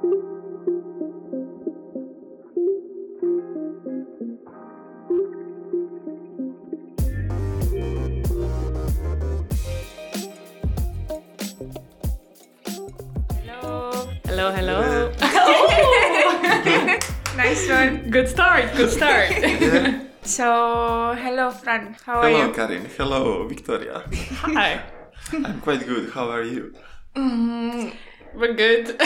Hello. Hello, hello. Nice one. Good start, good start. Yeah. So, hello, Fran. How are you? Hello. Karin. Hello, Victoria. Hi. I'm quite good. How are you? Mm, we're good.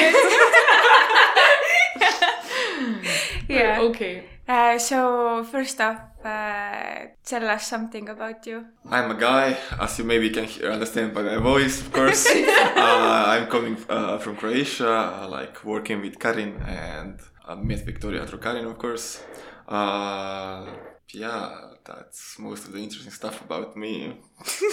Yeah. Okay. Uh, so, first off, uh, tell us something about you. I'm a guy, as you maybe can hear, understand by my voice, of course. uh, I'm coming uh, from Croatia, uh, like working with Karin, and I met Victoria through Karin, of course. Uh, yeah, that's most of the interesting stuff about me.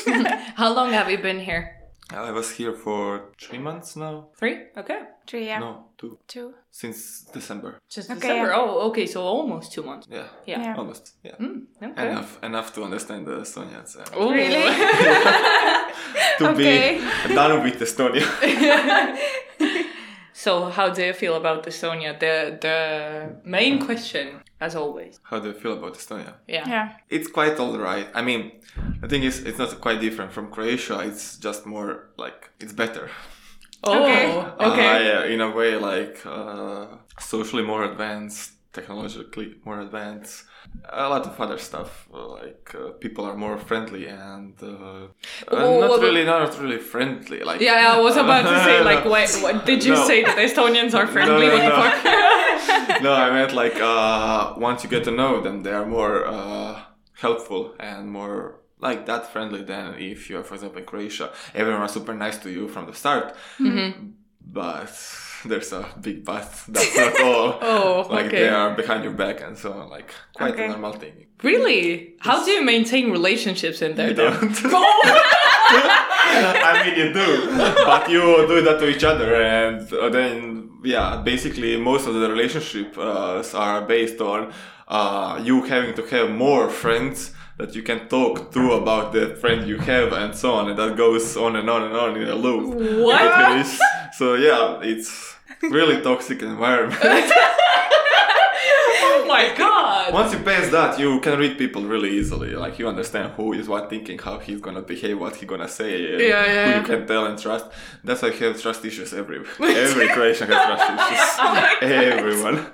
How long have you been here? I was here for three months now. Three? Okay. Three, yeah. No, two. Two. Since December. Just Okay, December. yeah. Oh, okay. So almost two months. Yeah, Yeah. Yeah. almost. Yeah. Mm, okay. Enough, enough to understand the Estonians. and Ooh. Really? to Okay. be done with Estonia. so how do you feel about Estonia? The the main question, as always. How do you feel about Estonia? Yeah. Yeah. It's quite alright. I mean, the thing is, it's not quite different from Croatia. It's just more like it's better. Oh. Okay. Okay. Uh, yeah, in a way, like uh, socially more advanced, technologically more advanced. A lot of other stuff, like uh, people are more friendly and uh, uh, Oh, not what- really, not really friendly. Like Yeah, yeah, I was about to say, like, No. what, did you No. say that Estonians are friendly? No, no, what the no. fuck? no, I meant like uh, once you get to know them, they are more uh, helpful and more like that friendly than if you're, for example, in Croatia. Everyone is super nice to you from the start, Mm-hmm. but there's a big but. That's not all. Oh, like okay. they are behind your back and so on. Like quite Okay. a normal thing. Really? How do you maintain relationships in there? You though? don't. I mean, you do, but you do that to each other, and uh, then yeah, basically most of the relationships uh, are based on uh, you having to have more friends that you can talk to about the friend you have, and so on, and that goes on and on and on in a loop. What? So yeah, it's really toxic environment. oh my god! Once you pass that, you can read people really easily. Like you understand who is what thinking, how he's gonna behave, what he's gonna say, Yeah, yeah, who you can tell and trust. That's why I have trust issues every every Croatian has trust issues. Everyone.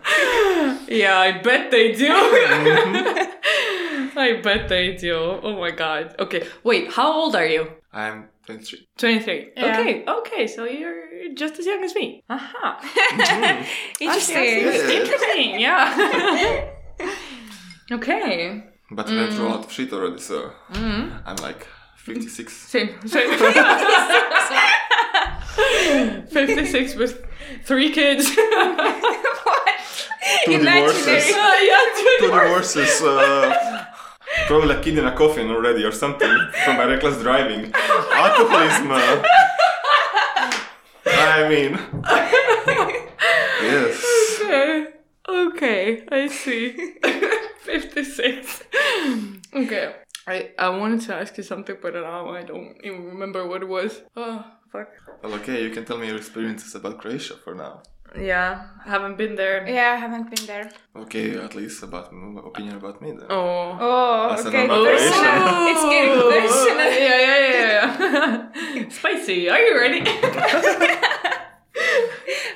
Yeah, I bet they do. Mm-hmm. I bet they do. Oh my god. Okay, wait, how old are you? I'm 23. 23. Yeah. Okay, okay, so you're just as young as me. Aha. Interesting. Yeah. Interesting, yeah. okay. But I went Mm. through a lot of shit already, so I'm like 56. Same, same. 56 with three kids. what? Two Imaginary. divorces. Ah, yeah, two Two divorces. Uh, probably a kid in a coffin already or something from my reckless driving. Alcoholism. uh, I mean, yes. Okay. Okay, I see. 56. Okay. I, I wanted to ask you something, but now I don't even remember what it was. Oh, fuck. Well, okay, you can tell me your experiences about Croatia for now. Yeah, haven't been there. Yeah, I haven't been there. Okay, at least about m- opinion about me then. Oh. Oh, That's okay. another Personal. Croatian. Oh. It's getting personal. Yeah, yeah, yeah, yeah. Spicy. Are you ready?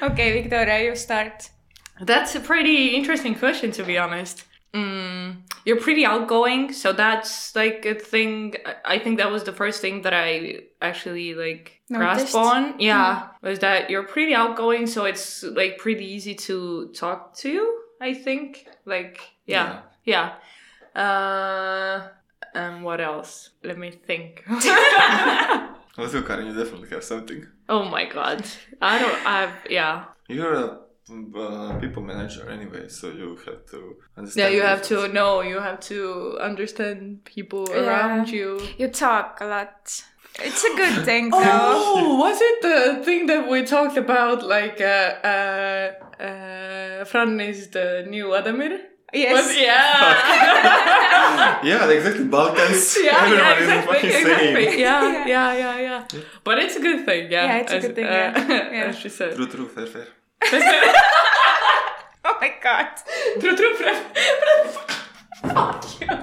Okay, Victoria, you start. That's a pretty interesting question, to be honest. Mm, you're pretty outgoing, so that's like a thing. I- I think that was the first thing that I actually like Noticed? grasp on. Yeah, was that you're pretty outgoing, so it's like pretty easy to talk to. I think, like, yeah, yeah. Uh, and what else? Let me think. Let's Karin, you definitely have something. oh my god, I don't. I've yeah. You're a uh, people manager anyway, so you have to understand. Yeah, you have to know. You have to understand people Yeah. around you. You talk a lot. It's a good thing, though. Oh, was it the thing that we talked about? Like, uh, uh, uh, Fran is the new Adamir. Yes. Was- yeah. Yeah, exactly. Balkans. yeah, Everyone yeah, is exactly, fucking exactly. same. Yeah, yeah, yeah, yeah, But it's a good thing, yeah. Yeah, it's a as, good thing, uh, yeah. Yeah. As she said. True, true, fair, fair. oh my god. True, true, true. Fuck you.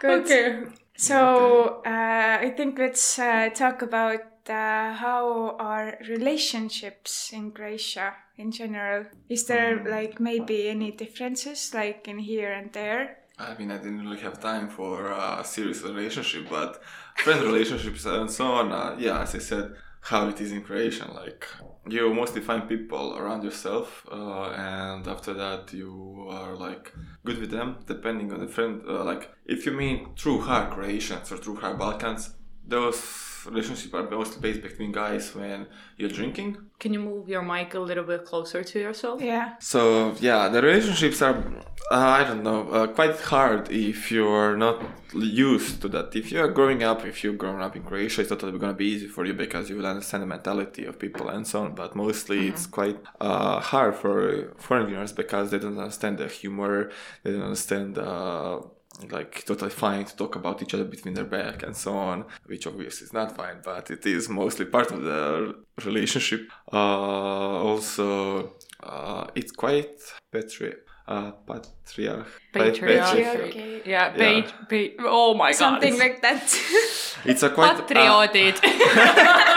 Good. okay. So uh, I think let's uh, talk about uh, how are relationships in Croatia in general. Is there like maybe any differences like in here and there? I mean, I didn't really have time for a serious relationship, but friend relationships and so on. Uh, yeah, as I said, how it is in Croatia, like you mostly find people around yourself, uh, and after that you are like good with them, depending on the friend. Uh, like if you mean true hard Croatians or true hard Balkans, those relationships are mostly based between guys when you're drinking Can you move your mic a little bit closer to yourself? Yeah. So yeah, the relationships are uh, I don't know uh, quite hard if you're not used to that. If you're growing up, if you're growing up in Croatia, it's totally gonna be easy for you because you will understand the mentality of people and so on. But mostly it's quite uh, hard for foreigners because they don't understand the humor, they don't understand. Uh, like totally fine to talk about each other between their back and so on, which obviously is not fine, but it is mostly part of the relationship. Uh, also, uh, it's quite patri- uh, patriarch. Patriarchy. Patriarchy. Yeah, Yeah. pa- pa- oh my god. Something like that. It's a quite uh, patrioted.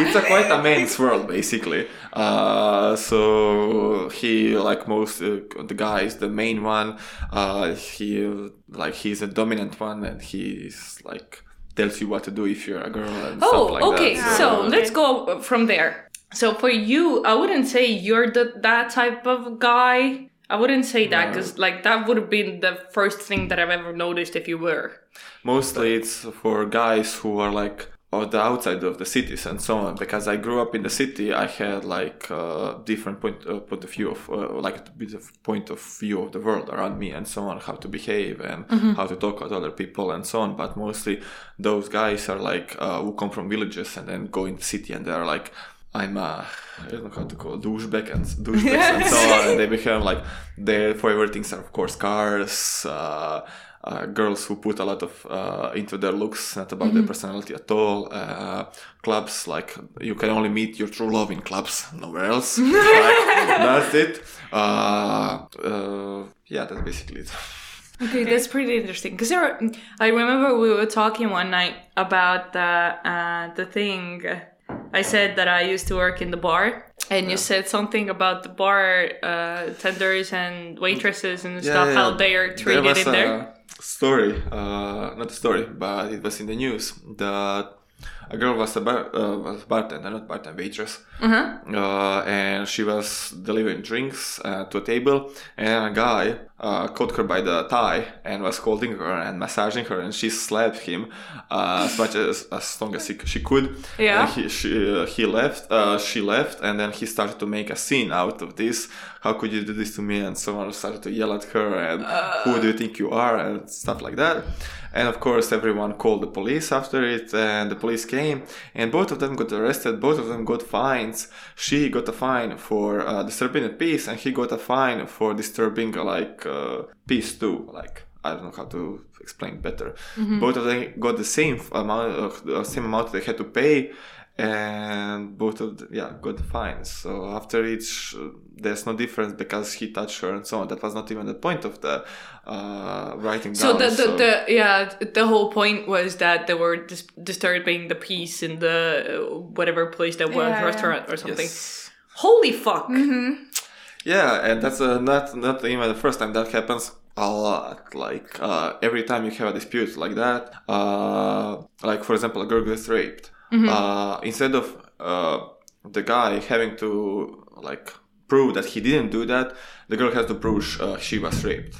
it's a quite a man's world basically. Uh, so he like most uh, the guys, the main one. Uh, he like he's a dominant one, and he's like tells you what to do if you're a girl and oh, stuff like okay. that. So okay. let's go from there. So for you, I wouldn't say you're the, that type of guy. I wouldn't say that No. because like that would have been the first thing that I've ever noticed if you were. Mostly it's for guys who are like on the outside of the cities and so on. Because I grew up in the city, I had like uh, different point uh, point of view of uh, like a bit of point of view of the world around me and so on, how to behave and how to talk with other people and so on. But mostly those guys are like uh, who come from villages and then go in the city and they're like. I'm a, I don't know how to call it, douchebag and douchebags and so on, and they become like their favorite things are of course cars, uh, uh, girls who put a lot of uh, into their looks, not about their personality at all. Uh, clubs like you can only meet your true love in clubs, nowhere else. like, that's it. Uh, uh, yeah, that's basically it. Okay, that's pretty interesting. Because I remember we were talking one night about the uh, the thing. I said that I used to work in the bar, and you said something about the bar uh, tenders and waitresses and stuff, how they are treated in there. a story, uh, not a story, but it was in the news that a girl was a bar, uh, was a bartender, not bartender, waitress, Uh-huh. uh, and she was delivering drinks uh, to a table, and a guy uh, caught her by the tie and was holding her and massaging her, and she slapped him uh, as much as as long as he, she could. Yeah. He she, uh, he left. Uh, she left, and then he started to make a scene out of this. How could you do this to me? And someone started to yell at her, and who do you think you are, and stuff like that. And of course, everyone called the police after it, and the police came, and both of them got arrested. Both of them got fines. She got a fine for uh, disturbing the peace, and he got a fine for disturbing like uh, peace too. Like I don't know how to explain better. Both of them got the same amount, the same amount they had to pay, and both of them, yeah got the fines. So after each, uh, there's no difference because he touched her and so on. That was not even the point of the uh, writing So down. the, the, the yeah the whole point was that they were dis- disturbing the peace in the uh, whatever place that was Yeah, yeah. restaurant or something. Yes. Holy fuck! Yeah, and that's uh, not not even the first time that happens. A lot, like uh, every time you have a dispute like that, uh, like for example, a girl gets raped. Uh, instead of uh, the guy having to like prove that he didn't do that, the girl has to prove uh, she was raped.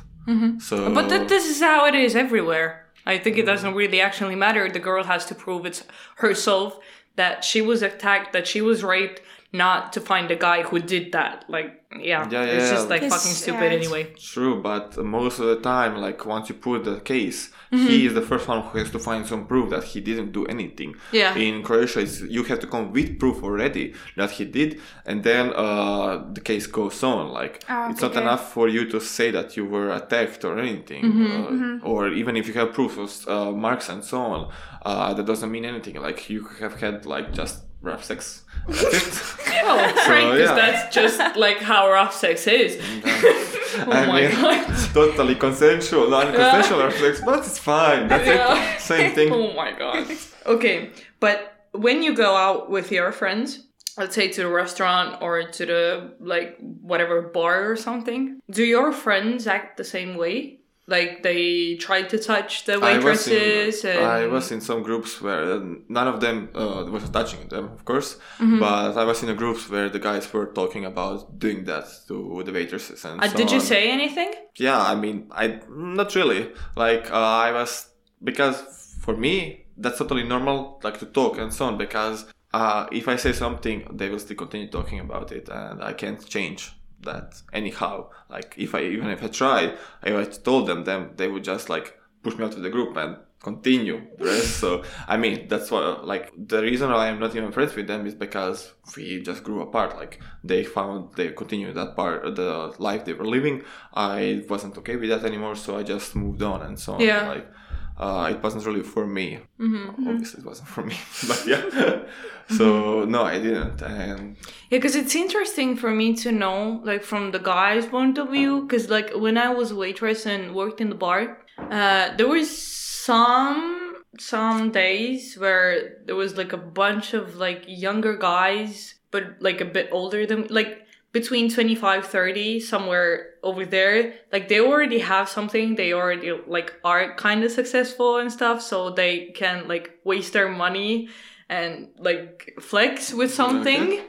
So, But th- this is how it is everywhere. I think it doesn't really actually matter. The girl has to prove it's herself that she was attacked, that she was raped, not to find the guy who did that. Like, yeah, Yeah, yeah it's yeah, just like It's- fucking stupid yeah, anyway. True, but most of the time, like once you put the case, Mm-hmm. he is the first one who has to find some proof that he didn't do anything. Yeah. In Croatia, it's, you have to come with proof already that he did, and then uh, the case goes on. Like Ah, it's not enough for you to say that you were attacked or anything, Mm-hmm, uh, or even if you have proof of uh, marks and so on, uh, that doesn't mean anything. Like you have had like just rough sex. That's it. Oh, right, because yeah. that's just like how rough sex is. oh I my mean, god. totally consensual, non-consensual rough sex, but it's fine. That's Yeah. it. Same thing. Oh my god. Okay, but when you go out with your friends, let's say to the restaurant or to the like whatever bar or something, do your friends act the same way? Like they try to touch the I was, waitresses in, and I was in some groups where uh, none of them uh, was touching them, of course, Mm-hmm. but I was in a groups where the guys were talking about doing that to the waitresses and Uh, so did you on. say anything? Yeah, I mean, I not really. Like uh, I was because for me that's totally normal, like to talk and so on. Because uh, if I say something, they will still continue talking about it, and I can't change that anyhow. Like if I even if I tried, if I told them, then they would just like push me out of the group and continue the rest. so I mean, that's what like the reason why I'm not even friends with them is because we just grew apart. Like they found they continued that part the life they were living. I wasn't okay with that anymore, so I just moved on and so on. Yeah. Like uh, it wasn't really for me. Mm-hmm, Obviously, it wasn't for me. but yeah. so no, I didn't. And Yeah, because it's interesting for me to know, like, from the guy's point of view. Because, like, when I was waitress and worked in the bar, uh, there was some some days where there was like a bunch of like younger guys, but like a bit older than like between 25 30 somewhere over there like they already have something they already like are kind of successful and stuff so they can like waste their money and like flex with something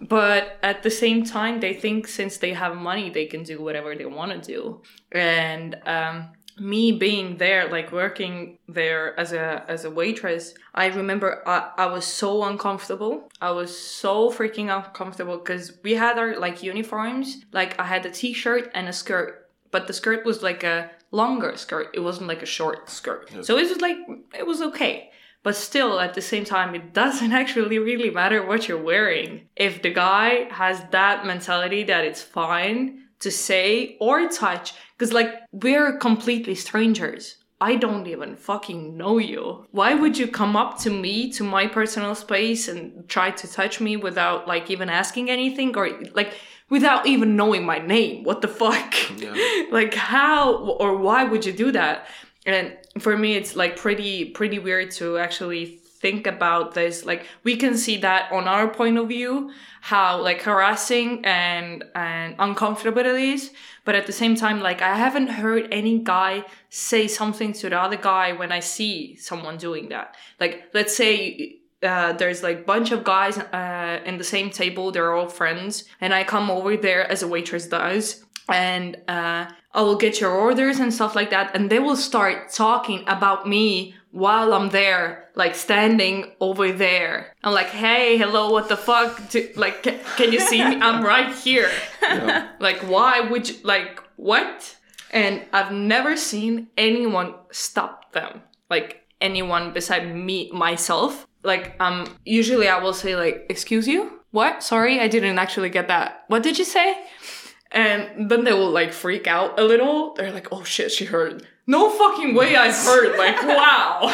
but at the same time they think since they have money they can do whatever they want to do. And um me being there like working there as a as a waitress i remember i, I was so uncomfortable. I was so freaking uncomfortable because we had our like uniforms. Like i had a t-shirt and a skirt but the skirt was like a longer skirt. It wasn't like a short skirt. So it was like it was okay. But still, at the same time, it doesn't actually really matter what you're wearing. If the guy has that mentality that it's fine to say or touch, because like we're completely strangers. I don't even fucking know you. Why would you come up to me, to my personal space, and try to touch me without like even asking anything or like without even knowing my name? What the fuck? Yeah. like how or why would you do that? And for me, it's like pretty pretty weird to actually think about this. Like we can see that on our point of view, how like harassing and and uncomfortable it is. But at the same time, like I haven't heard any guy say something to the other guy when I see someone doing that. Like let's say uh, there's like bunch of guys uh, in the same table. They're all friends, and I come over there as a waitress does, and uh, I will get your orders and stuff like that, and they will start talking about me while I'm there, like standing over there. I'm like, hey, hello, what the fuck? Do, like, ca- can you see me? I'm right here. Yeah. like, why would you, like, what? And I've never seen anyone stop them. Like, anyone beside me, myself. Like, um, usually I will say, like, excuse you? What? Sorry, I didn't actually get that. What did you say? And then they will like freak out a little. They're like, oh shit, she heard. No fucking way I heard. Like, wow.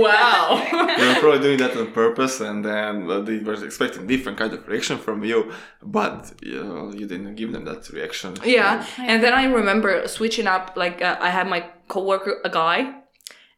wow. they were probably doing that on purpose, and then uh, they were expecting different kind of reaction from you, but you, know, you didn't give them that reaction. yeah. And then I remember switching up, like, uh, I had my coworker, a guy,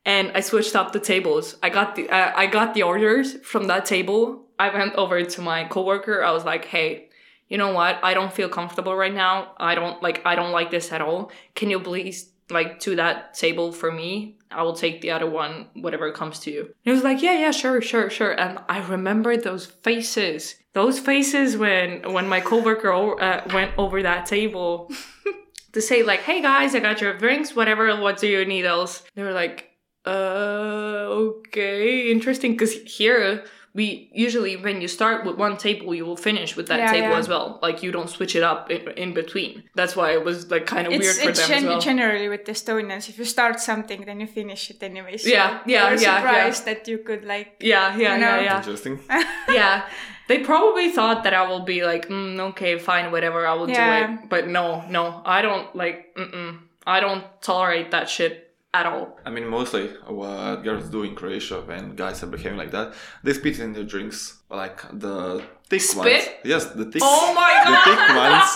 and I switched up the tables. I got the, uh, I got the orders from that table. I went over to my coworker. I was like, hey, you know what? I don't feel comfortable right now. I don't like I don't like this at all. Can you please like to that table for me? I will take the other one, whatever comes to you. And he was like, Yeah, yeah, sure, sure, sure. And I remember those faces. Those faces when when my coworker uh, went over that table to say like, "Hey guys, I got your drinks. Whatever. What do you need else?" They were like, "Uh, okay, interesting." Because here we usually when you start with one table, you will finish with that Yeah, table yeah. as well. Like you don't switch it up in, in between. That's why it was like kind of weird for it's them as gen- well. generally with Estonians, if you start something, then you finish it anyway. So Yeah, yeah, you're yeah, surprised that you could like. yeah, yeah, You know? yeah, yeah. Interesting. yeah they probably thought that i will be like mm, okay fine whatever i will Yeah. do it but no no i don't like mm-mm. i don't tolerate that shit at all I mean, mostly what girls do in Croatia when guys are behaving like that, they spit in their drinks, like the thick Spit? ones. Yes, the thick. Oh my god! The thick ones,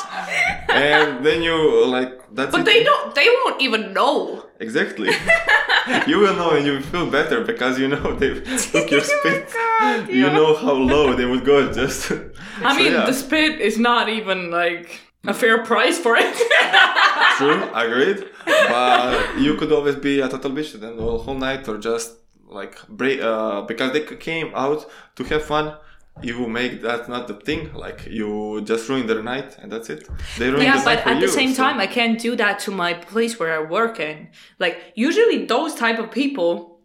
and then you like that's. but it. they don't they won't even know Exactly. you will know and you will feel better because you know they took your oh spit. God, You know how low they would go. Just. i So, mean yeah. the spit is not even like a fair price for it True, agreed. But you could always be a total bitch to them the whole night, or just like break uh, because they came out to have fun. You make that not the thing. Like you just ruin their night, and that's it. They ruin yeah the but night for at the same so- time i can't do that to my place where i work in like usually those type of people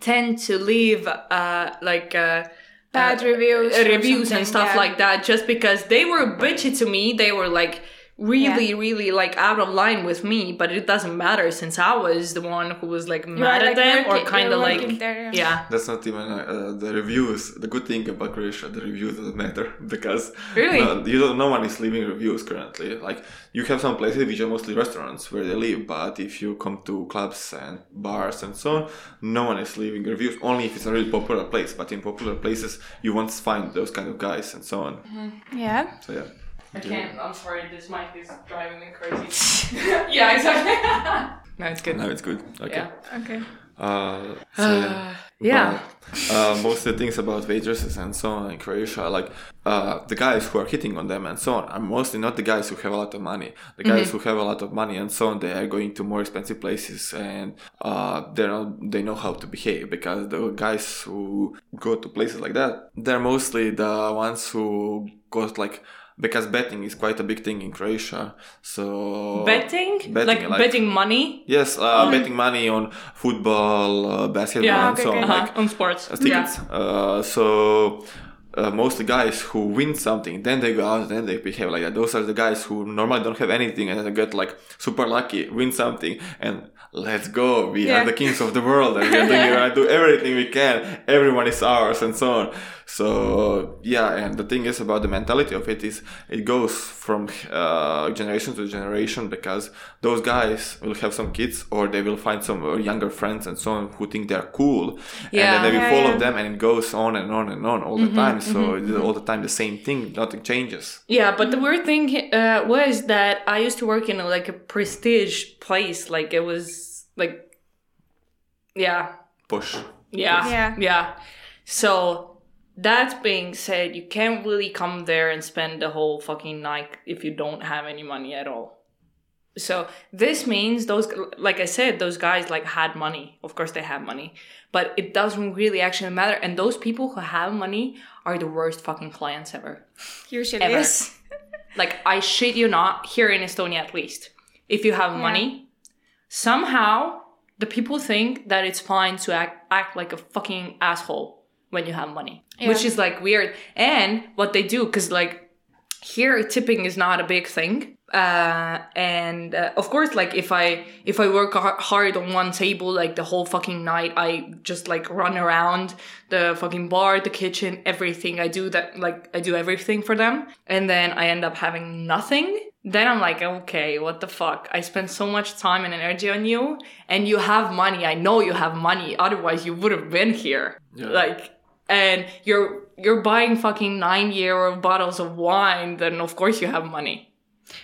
tend to leave uh like uh Bad reviews uh, or reviews and stuff yeah. like that just because they were bitchy to me they were like really really like out of line with me but it doesn't matter since i was the one who was like mad are, at like, them or kind of like there, yeah. yeah That's not even uh, the reviews. The good thing about Croatia, the reviews doesn't matter because Really? uh, you don't, no one is leaving reviews currently. Like you have some places which are mostly restaurants where they live, but if you come to clubs and bars and so on, no one is leaving reviews. Only if it's a really popular place. But in popular places, you won't find those kind of guys and so on. Yeah. So yeah. I can't i'm sorry this mic is driving me crazy yeah exactly no it's good No, it's good. Okay. yeah Okay. Uh, so yeah. yeah. But, uh, most of the things about waitresses and so on in Croatia, like uh, the guys who are hitting on them and so on, are mostly not the guys who have a lot of money. The guys who have a lot of money and so on, they are going to more expensive places and uh, they not, they know how to behave because the guys who go to places like that, they're mostly the ones who got like because betting is quite a big thing in Croatia. So betting? Betting, like, like- betting money Yes, uh, betting money on football, uh, basketball, yeah and so okay, on. uh-huh. on sports yeah tickets. Uh, so uh, mostly guys who win something, then they go out, then they behave like that. Those are the guys who normally don't have anything and they get like super lucky, win something, and let's go. We Yeah. are the kings of the world, and we are doing, we're do everything we can. Everyone is ours, and so on. So yeah, and the thing is about the mentality of it is it goes from uh, generation to generation because those guys will have some kids or they will find some uh, younger friends and so on who think they're cool, Yeah. and then they will Yeah, follow yeah. them, and it goes on and on and on all the time. So it's all the time the same thing, nothing changes. Yeah, but the weird thing uh, was that I used to work in a, like a prestige place. Like it was like, yeah, Push. yeah, Yeah. yeah. So that being said, you can't really come there and spend the whole fucking night if you don't have any money at all. So this means those, like I said, those guys like had money. Of course, they have money, but it doesn't really actually matter. And those people who have money are the worst fucking clients ever. Usually Ever. yes. Like I shit you not, here in Estonia at least, if you have money, somehow the people think that it's fine to act act like a fucking asshole when you have money, which is like weird. And what they do, because like here tipping is not a big thing. Uh, and uh, of course, like if I if I work hard on one table like the whole fucking night, I just like run around the fucking bar, the kitchen, everything. I do that like I do everything for them, and then I end up having nothing. Then I'm like, okay, what the fuck? I spent so much time and energy on you, and you have money. I know you have money. Otherwise, you would have been here. Yeah. Like, and you're you're buying fucking nine euro bottles of wine. Then of course you have money.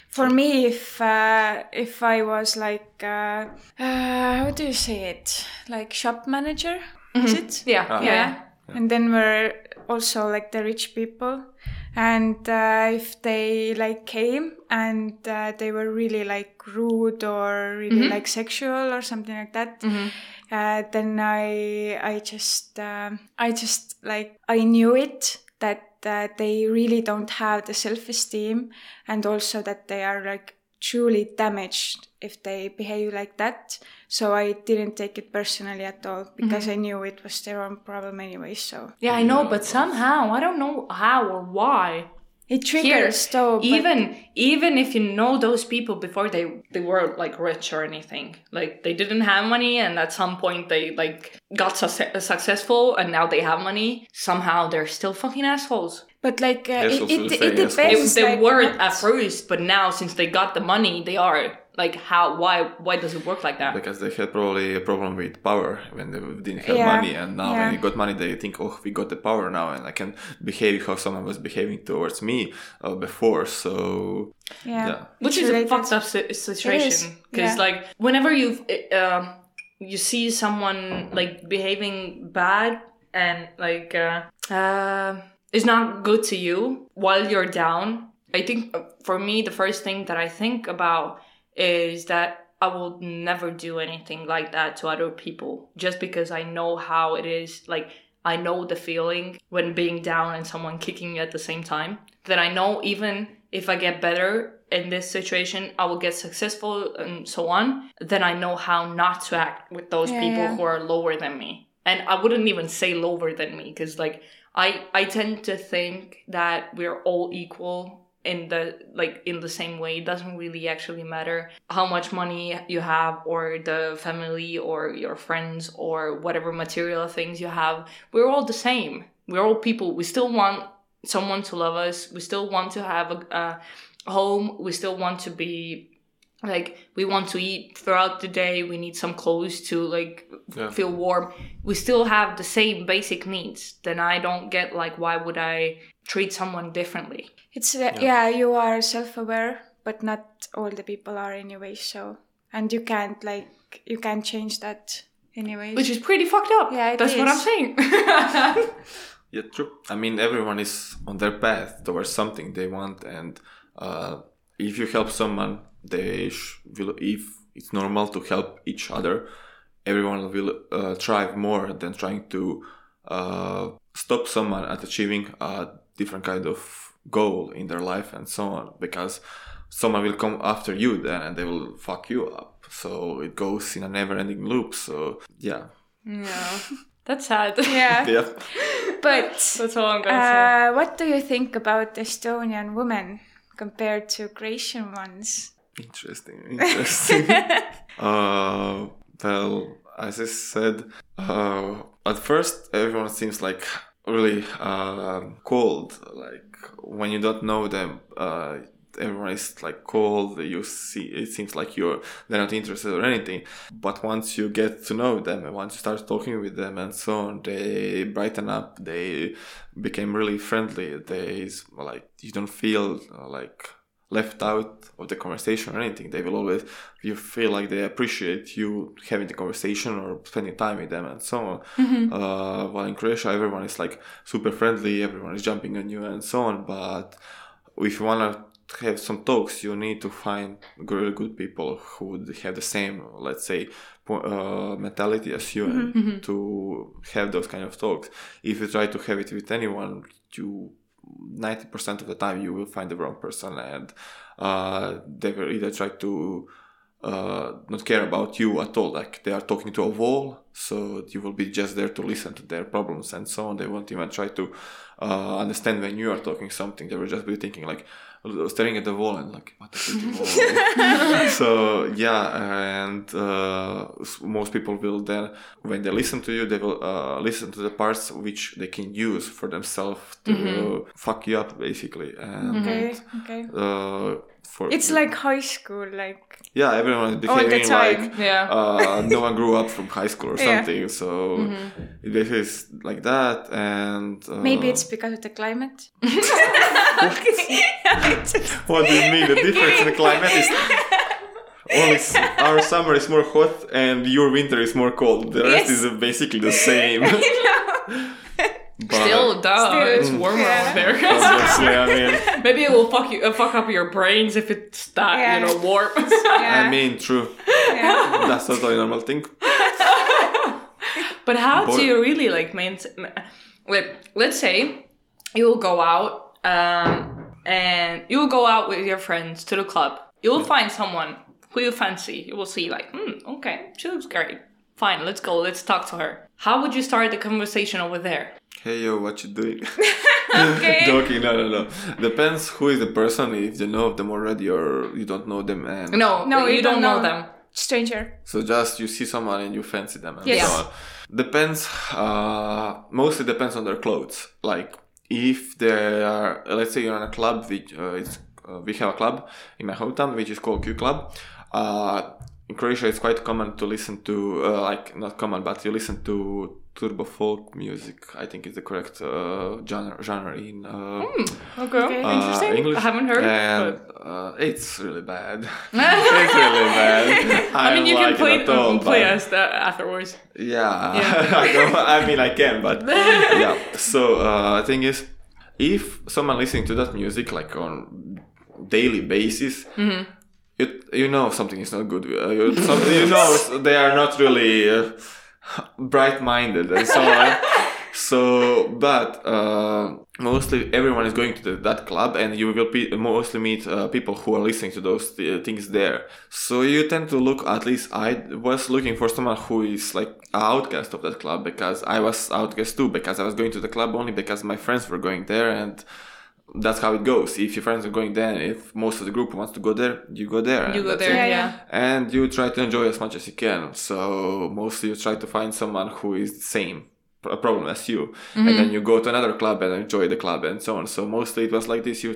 For me, if uh, if I was like uh, uh, how do you say it, like shop manager, is it? Yeah, Ah. yeah. yeah. And then we're also like the rich people. And uh, if they like came and uh, they were really like rude or really like sexual or something like that, uh, then I I just um, I just like I knew it that uh, they really don't have the self esteem and also that they are like truly damaged if they behave like that. So I didn't take it personally at all because I knew it was their own problem anyway. So Yeah, I know, but somehow I don't know how or why. It triggers though. but- even even if you know those people before they they were like rich or anything like they didn't have money and at some point they like got suc successful and now they have money somehow they're still fucking assholes But like uh, Yes, it, it, it depends. if they like, weren't what- at first but now since they got the money they are like how why why does it work like that because they had probably a problem with power when they didn't have Yeah, money and now yeah. when they got money they think oh we got the power now and i can behave how someone was behaving towards me uh, before so yeah, yeah. which it's is a fucked up situation because yeah. like whenever you uh, you see someone like behaving bad and like uh, uh, is not good to you while you're down i think uh, for me the first thing that i think about is that i will never do anything like that to other people just because i know how it is. Like i know the feeling when being down and someone kicking you at the same time. That i know even if i get better in this situation i will get successful and so on. Then i know how not to act with those Yeah, people yeah. who are lower than me. And i wouldn't even say lower than me because like i i tend to think that we're all equal in the like in the same way it doesn't really actually matter how much money you have or the family or your friends or whatever material things you have. We're all the same. We're all people. We still want someone to love us. We still want to have a, a home. We still want to be like we want to eat throughout the day we need some clothes to like Yeah. feel warm we still have the same basic needs then i don't get like why would i treat someone differently It's uh, yeah. you are self-aware, but not all the people are anyway. So and you can't like you can't change that anyway. which is pretty fucked up Yeah, it that's what i'm saying Yeah, true. I mean, everyone is on their path towards something they want, and uh, if you help someone, they sh- will. If it's normal to help each other, everyone will uh, thrive more than trying to uh, stop someone at achieving a different kind of goal in their life and so on. Because someone will come after you then, and they will fuck you up. So it goes in a never-ending loop. So yeah, yeah that's sad yeah, yeah. but that's all i'm gonna say uh, what do you think about Estonian women compared to Croatian ones? Interesting, interesting. uh, well, as I said, uh, at first everyone seems like really uh, cold. Like when you don't know them, uh, everyone is like cold. You see, it seems like you're they're not interested or anything. But once you get to know them and once you start talking with them and so on, they brighten up. They became really friendly. They like you don't feel uh, like left out of the conversation or anything. They will always you feel like they appreciate you having the conversation or spending time with them and so on. Uh, while in Croatia, everyone is like super friendly. Everyone is jumping on you and so on. But if you wanna have some talks, you need to find really good people who would have the same, let's say, uh, mentality as you and to have those kind of talks. If you try to have it with anyone, you 90% of the time you will find the wrong person and uh, they will either try to uh, not care about you at all like they are talking to a wall so you will be just there to listen to their problems and so on. They won't even try to uh, understand when you are talking something. They will just be thinking like staring at the wall and like what the freaking so yeah and uh, most people will then when they listen to you they will uh, listen to the parts which they can use for themselves to fuck you up basically. And Okay, okay. uh, for It's like high school, like yeah everyone is All the time. like yeah uh, no one grew up from high school or Yeah. something so it basically is like that and uh, maybe it's because of the climate. what do you mean the difference in the climate is only s- our summer is more hot and your winter is more cold the rest Yes. is basically the same But still duh Still, it's warmer yeah. over there obviously i mean maybe it will fuck you uh, fuck up your brains if it's that Yeah. you know warm Yeah. i mean true yeah. that's totally normal thing But how Boy- do you really like maintain? Like, let's say you will go out um, and you will go out with your friends to the club You will find someone who you fancy. You will see, like, hmm, okay, she looks great. Fine, let's go. Let's talk to her. How would you start the conversation over there? Hey yo, what you doing? Okay. Joking, no, no, no. Depends who is the person. If you know them already or you don't know them, and No, No, you, you don't don't know know. them. Stranger. So just you see someone and you fancy them and Yes. so on. Depends. Uh, mostly depends on their clothes. Like if they are, let's say you're in a club, which uh, it's uh, we have a club in my hometown which is called Q Club. Uh, in Croatia, it's quite common to listen to uh, like not common, but you listen to turbo folk music. I think is the correct uh, genre genre in. Uh, Okay, Okay. uh, interesting. English. I haven't heard. And but- uh, it's really bad. it's really bad. I mean, you don't can play it at all, play but- us that afterwards. yeah, Yeah. I, I mean I can, but yeah. So uh, thing is, if someone listening to that music like on daily basis, Mm-hmm. you you know something is not good. Uh, you, some, you know they are not really uh, bright minded and so on. So, but uh, mostly everyone is going to the, that club, and you will be, mostly meet uh, people who are listening to those uh, things there. So you tend to look. At least I was looking for someone who is like an outcast of that club because I was outcast too. Because I was going to the club only because my friends were going there, and that's how it goes. If your friends are going there, if most of the group wants to go there, you go there. You go there, Yeah, yeah. and you try to enjoy as much as you can. So mostly you try to find someone who is the same a problem as you, and then you go to another club and enjoy the club and so on. So mostly it was like this: you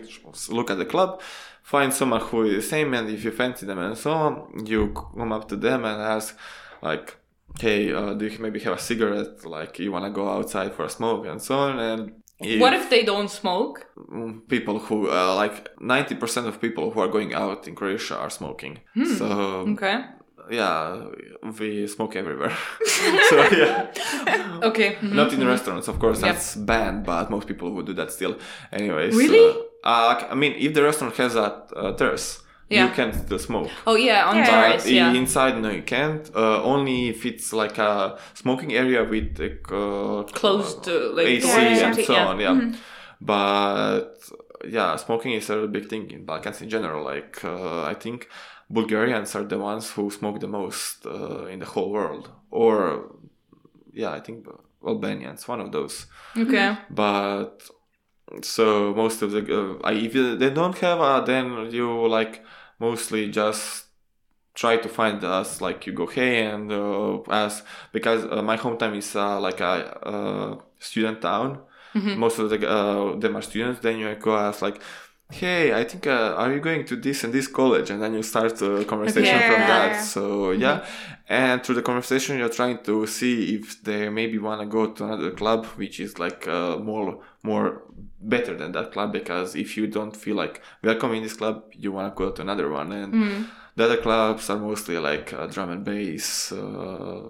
look at the club, find someone who is the same, and if you fancy them and so on, you come up to them and ask, like. Hey, uh, do you maybe have a cigarette? Like you want to go outside for a smoke and so on. And What if they don't smoke? Mm, people who uh, like 90% of people who are going out in croatia are smoking so Okay. yeah we smoke everywhere so yeah Okay. mhm. not in restaurants of course Yeah. that's banned but most people would do that still anyways Really? uh, uh, i mean if the restaurant has a uh, terrace Yeah. you can still smoke Oh yeah, on Yeah. terrace. but Yeah. inside no you can't uh, only if it's like a smoking area with like, uh, Closed, uh, like, AC Yeah, yeah, and yeah. so Yeah. on yeah but yeah smoking is a big thing in balkans in general like uh, i think bulgarians are the ones who smoke the most uh, in the whole world or yeah i think albanians one of those Okay. but so most of the uh, I, if you- they don't have a then you like mostly just try to find us like you go hey and uh, ask because uh, my hometown is uh, like a uh, student town. Most of the uh, them are students then you go ask like hey i think uh, are you going to this and this college? And then you start a conversation Okay. from Yeah, that. Yeah. so yeah. And through the conversation you're trying to see if they maybe want to go to another club which is like uh, more more better than that club because if you don't feel like welcome in this club you want to go to another one. And the other clubs are mostly like uh, drum and bass uh,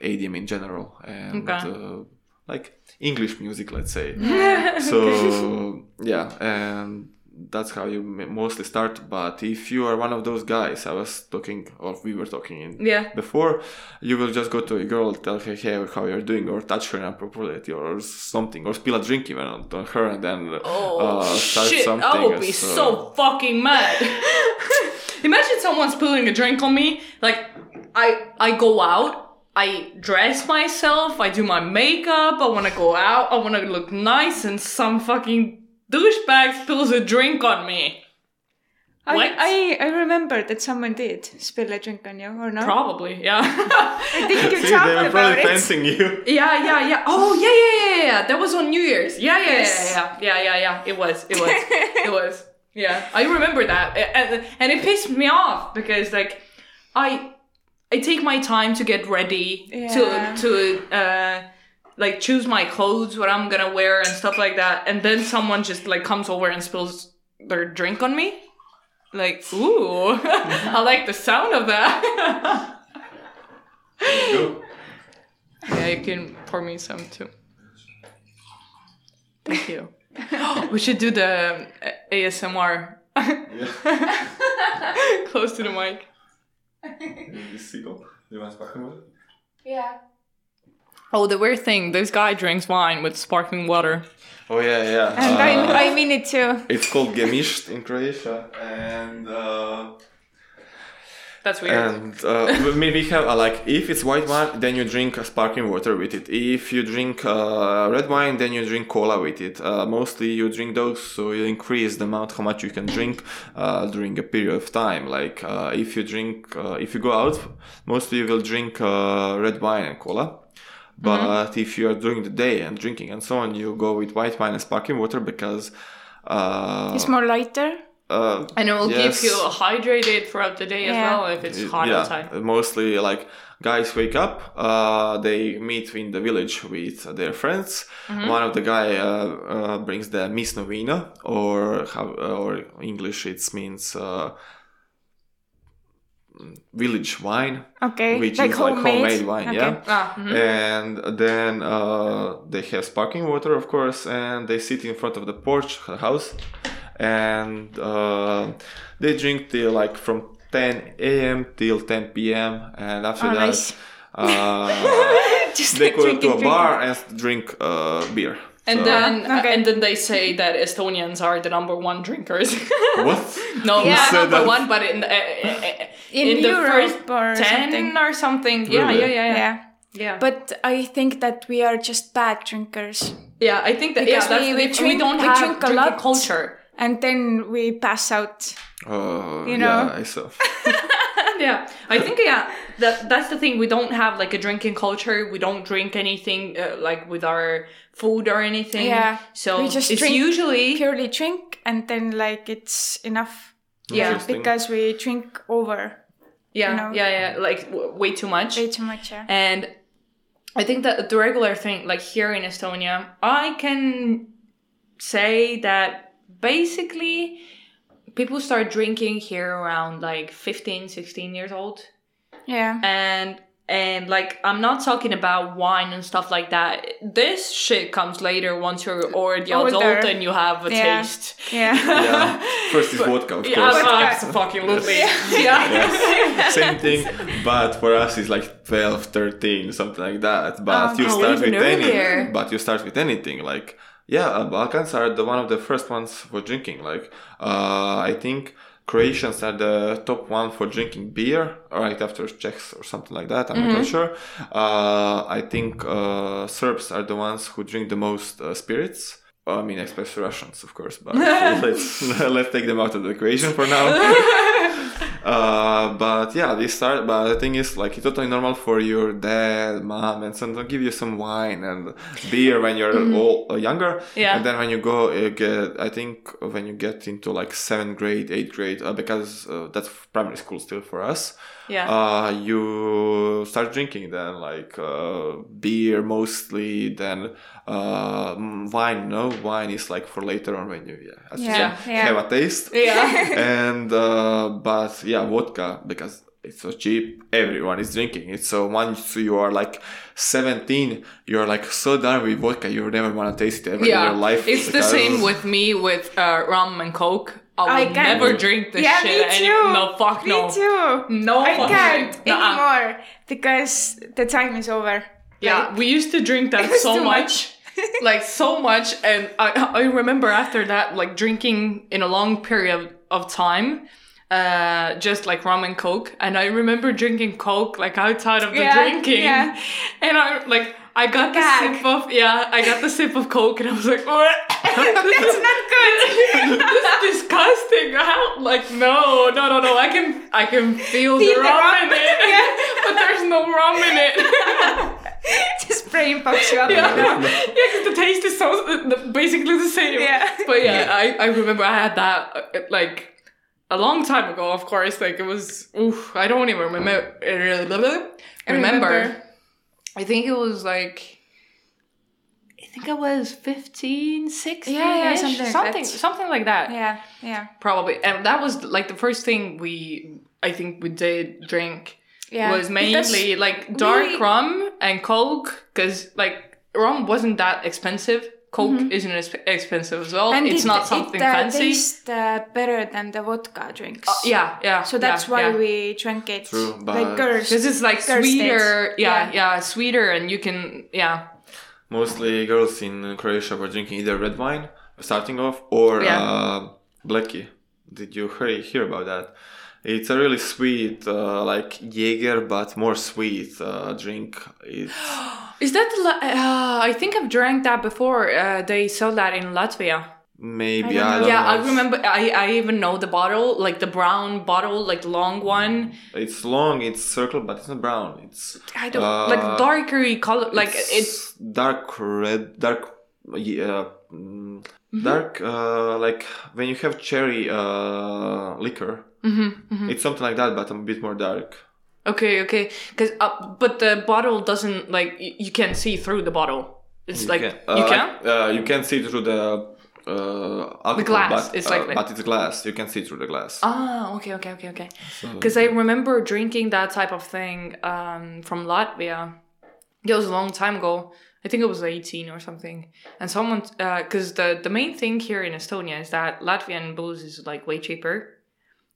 EDM in general and Okay. uh, like English music let's say. So yeah and that's how you mostly start but if you are one of those guys i was talking or we were talking in Yeah. before you will just go to a girl tell her hey how you're doing or touch her inappropriately or something or spill a drink even on, on her and then Oh uh, start shit! something I will be so- so fucking mad. Imagine someone spilling a drink on me. Like I I go out, I dress myself, I do my makeup, I wanna go out, I wanna look nice, and some fucking douchebag spills a drink on me. I, What? I, I remember that someone did spill a drink on you, or not? Probably, yeah. I think you See, they talked were about probably it. fencing you. Yeah, yeah, yeah. Oh, yeah, yeah, yeah, yeah. That was on New Year's. Yeah, yeah, Yes. yeah, yeah, yeah, yeah, yeah. It was, it was, it was. Yeah, I remember that, and and it pissed me off because like, I, I take my time to get ready Yeah. to to uh, like choose my clothes, what I'm gonna wear, and stuff like that, and then someone just like comes over and spills their drink on me. Like, ooh, I like the sound of that. Yeah, you can pour me some too. Thank you. we should do the uh, ASMR close to the mic. Seagull. You want sparkling water? Yeah. Oh, the weird thing this guy drinks wine with sparkling water. Oh yeah, yeah. And Uh, I, I mean it too. It's called gemisht in Croatia, and uh, That's weird. And uh, I we have uh, like if it's white wine, then you drink uh, sparkling water with it. If you drink uh, red wine, then you drink cola with it. Uh, mostly you drink those, so you increase the amount how much you can drink uh, during a period of time. Like uh, if you drink, uh, if you go out, mostly you will drink uh, red wine and cola. But if you are during the day and drinking and so on, you go with white wine and sparkling water because. Uh, It's more lighter. uh, and it will yes. keep you hydrated throughout the day as well if it's hot yeah, outside. mostly like guys wake up, uh, they meet in the village with their friends. Mm-hmm. One of the guy uh, uh, brings the Miss Novina, or how, or English it means uh, village wine, Okay. which like is like homemade. homemade wine, Okay. yeah. Ah, mhm. And then uh, they have sparkling water, of course, and they sit in front of the porch the house, and uh, they drink till like from 10 a.m. till 10 p.m. And after Oh, that, nice. uh, Just they like go to a bar drinking. and drink uh, beer. And So- then Okay. and then they say that Estonians are the number one drinkers. what? no, Yeah. not Said number that? one, but in uh, In the Europe first or ten something. or something. Yeah, Really? yeah, yeah, yeah. Yeah. yeah. But I think that we are just bad drinkers. yeah, I think that Because yeah, that's we- the we drink- we don't we have drink a drinking lot. culture. And then we pass out. Uh, You know? Yeah, I saw. yeah i think yeah that that's the thing we don't have like a drinking culture we don't drink anything uh, like with our food or anything Yeah. so we just it's drink usually purely drink and then like it's enough. Yeah. Because we drink over yeah you know. yeah yeah like w- way too much way too much. Yeah. and i think that the regular thing like here in estonia i can say that basically people start drinking here around like 15 16 years old Yeah. and and like I'm not talking about wine and stuff like that. This shit comes later once you're already Older. adult and you have a Yeah. taste. Yeah. yeah. First is vodka, of Yeah, course. fuck, fucking lovely. Yeah. Yes. Same thing, but for us it's like 12, 13, something like that. But you Oh, start with earlier. any, but you start with anything. Like, yeah, uh, Balkans are the one of the first ones for drinking. Like, uh, I think Croatians are the top one for drinking beer, right after Czechs or something like that. I'm Mm-hmm. not sure. Uh, I think uh, Serbs are the ones who drink the most uh, spirits. I mean, especially Russians, of course, but let's let's take them out of the equation for now. Uh, but yeah, this start. But the thing is, like, it's totally normal for your dad, mom, and son to give you some wine and beer when you're all uh, younger. Mm-hmm. Yeah. And then when you go, you get. I think when you get into like seventh grade, eighth grade, uh, because uh, that's primary school still for us. Yeah. Uh, you start drinking then like uh, beer mostly, then uh, mm, wine. No, wine is like for later on when you yeah, as you Yeah, yeah. have a taste yeah. and uh, but yeah vodka because it's so cheap everyone is drinking it so once you are like 17 you're like so done with vodka you never want to taste it ever in your life It's the same with me with uh, rum and coke. I I will can't- never drink this yeah, shit me anymore. No, fuck me no. too. No I can't. Nuh-uh. anymore because the time is over. Yeah, we used to drink that so much. like so much and I, I remember after that like drinking in a long period of time uh just like rum and coke and i remember drinking coke like outside of the Yeah, drinking yeah. and i like i got the sip of yeah i got the sip of coke and i was like "What? That's not good. this is disgusting how like no no no no i can i can feel, Feel the the rum, rum. in it but there's no rum in it Just brain fucks you up. yeah, yeah, because the taste is so basically the same. Yeah. But yeah, I, I remember I had that uh, like a long time ago. Of course, like it was. Oof, I don't even remember. Remember. remember. I think it was like. I think I was 15, 16 Yeah, yeah, something like something, that. something like that. Yeah, yeah, Probably, and that was like the first thing we, I think we did drink yeah. was mainly like dark we- rum and coke because like rum wasn't that expensive coke isn't as expensive as well Mm-hmm. and it's it, not something it, uh, fancy tastes uh, better than the vodka drinks. yeah yeah So that's yeah, why yeah. we drank it. True, but- like girls. because it's like sweeter taste. yeah, Yeah. yeah sweeter and you can yeah mostly girls in croatia were drinking either red wine starting off or Yeah. uh, blackie did you hear, hear about that It's a really sweet, uh, like Jaeger, but more sweet uh, drink. It's Is that? la- Uh, I think I've drank that before. Uh, they sell that in Latvia. maybe I don't yeah, know. I remember. I, I even know the bottle, like the brown bottle, like long one. It's long, it's circle, but it's not brown. It's I don't Uh, like darker color. Like it's dark red, dark, yeah, mm, Mm-hmm. dark. Uh, like when you have cherry uh, liquor, Mm-hmm, it's something like that, but a bit more dark. okay, okay. Because uh, but the bottle doesn't like y- you can't see through the bottle. It's like can, you uh, can. like, uh, you can see through the uh, alcohol, glass, but, it's uh, like that. but it's glass. You can see through the glass. Ah, okay, okay, okay, okay. So- Because I remember drinking that type of thing um, from Latvia. It was a long time ago. I think it was 18 or something. And someone, because the, the main thing here in Estonia is that Latvian booze is like way cheaper.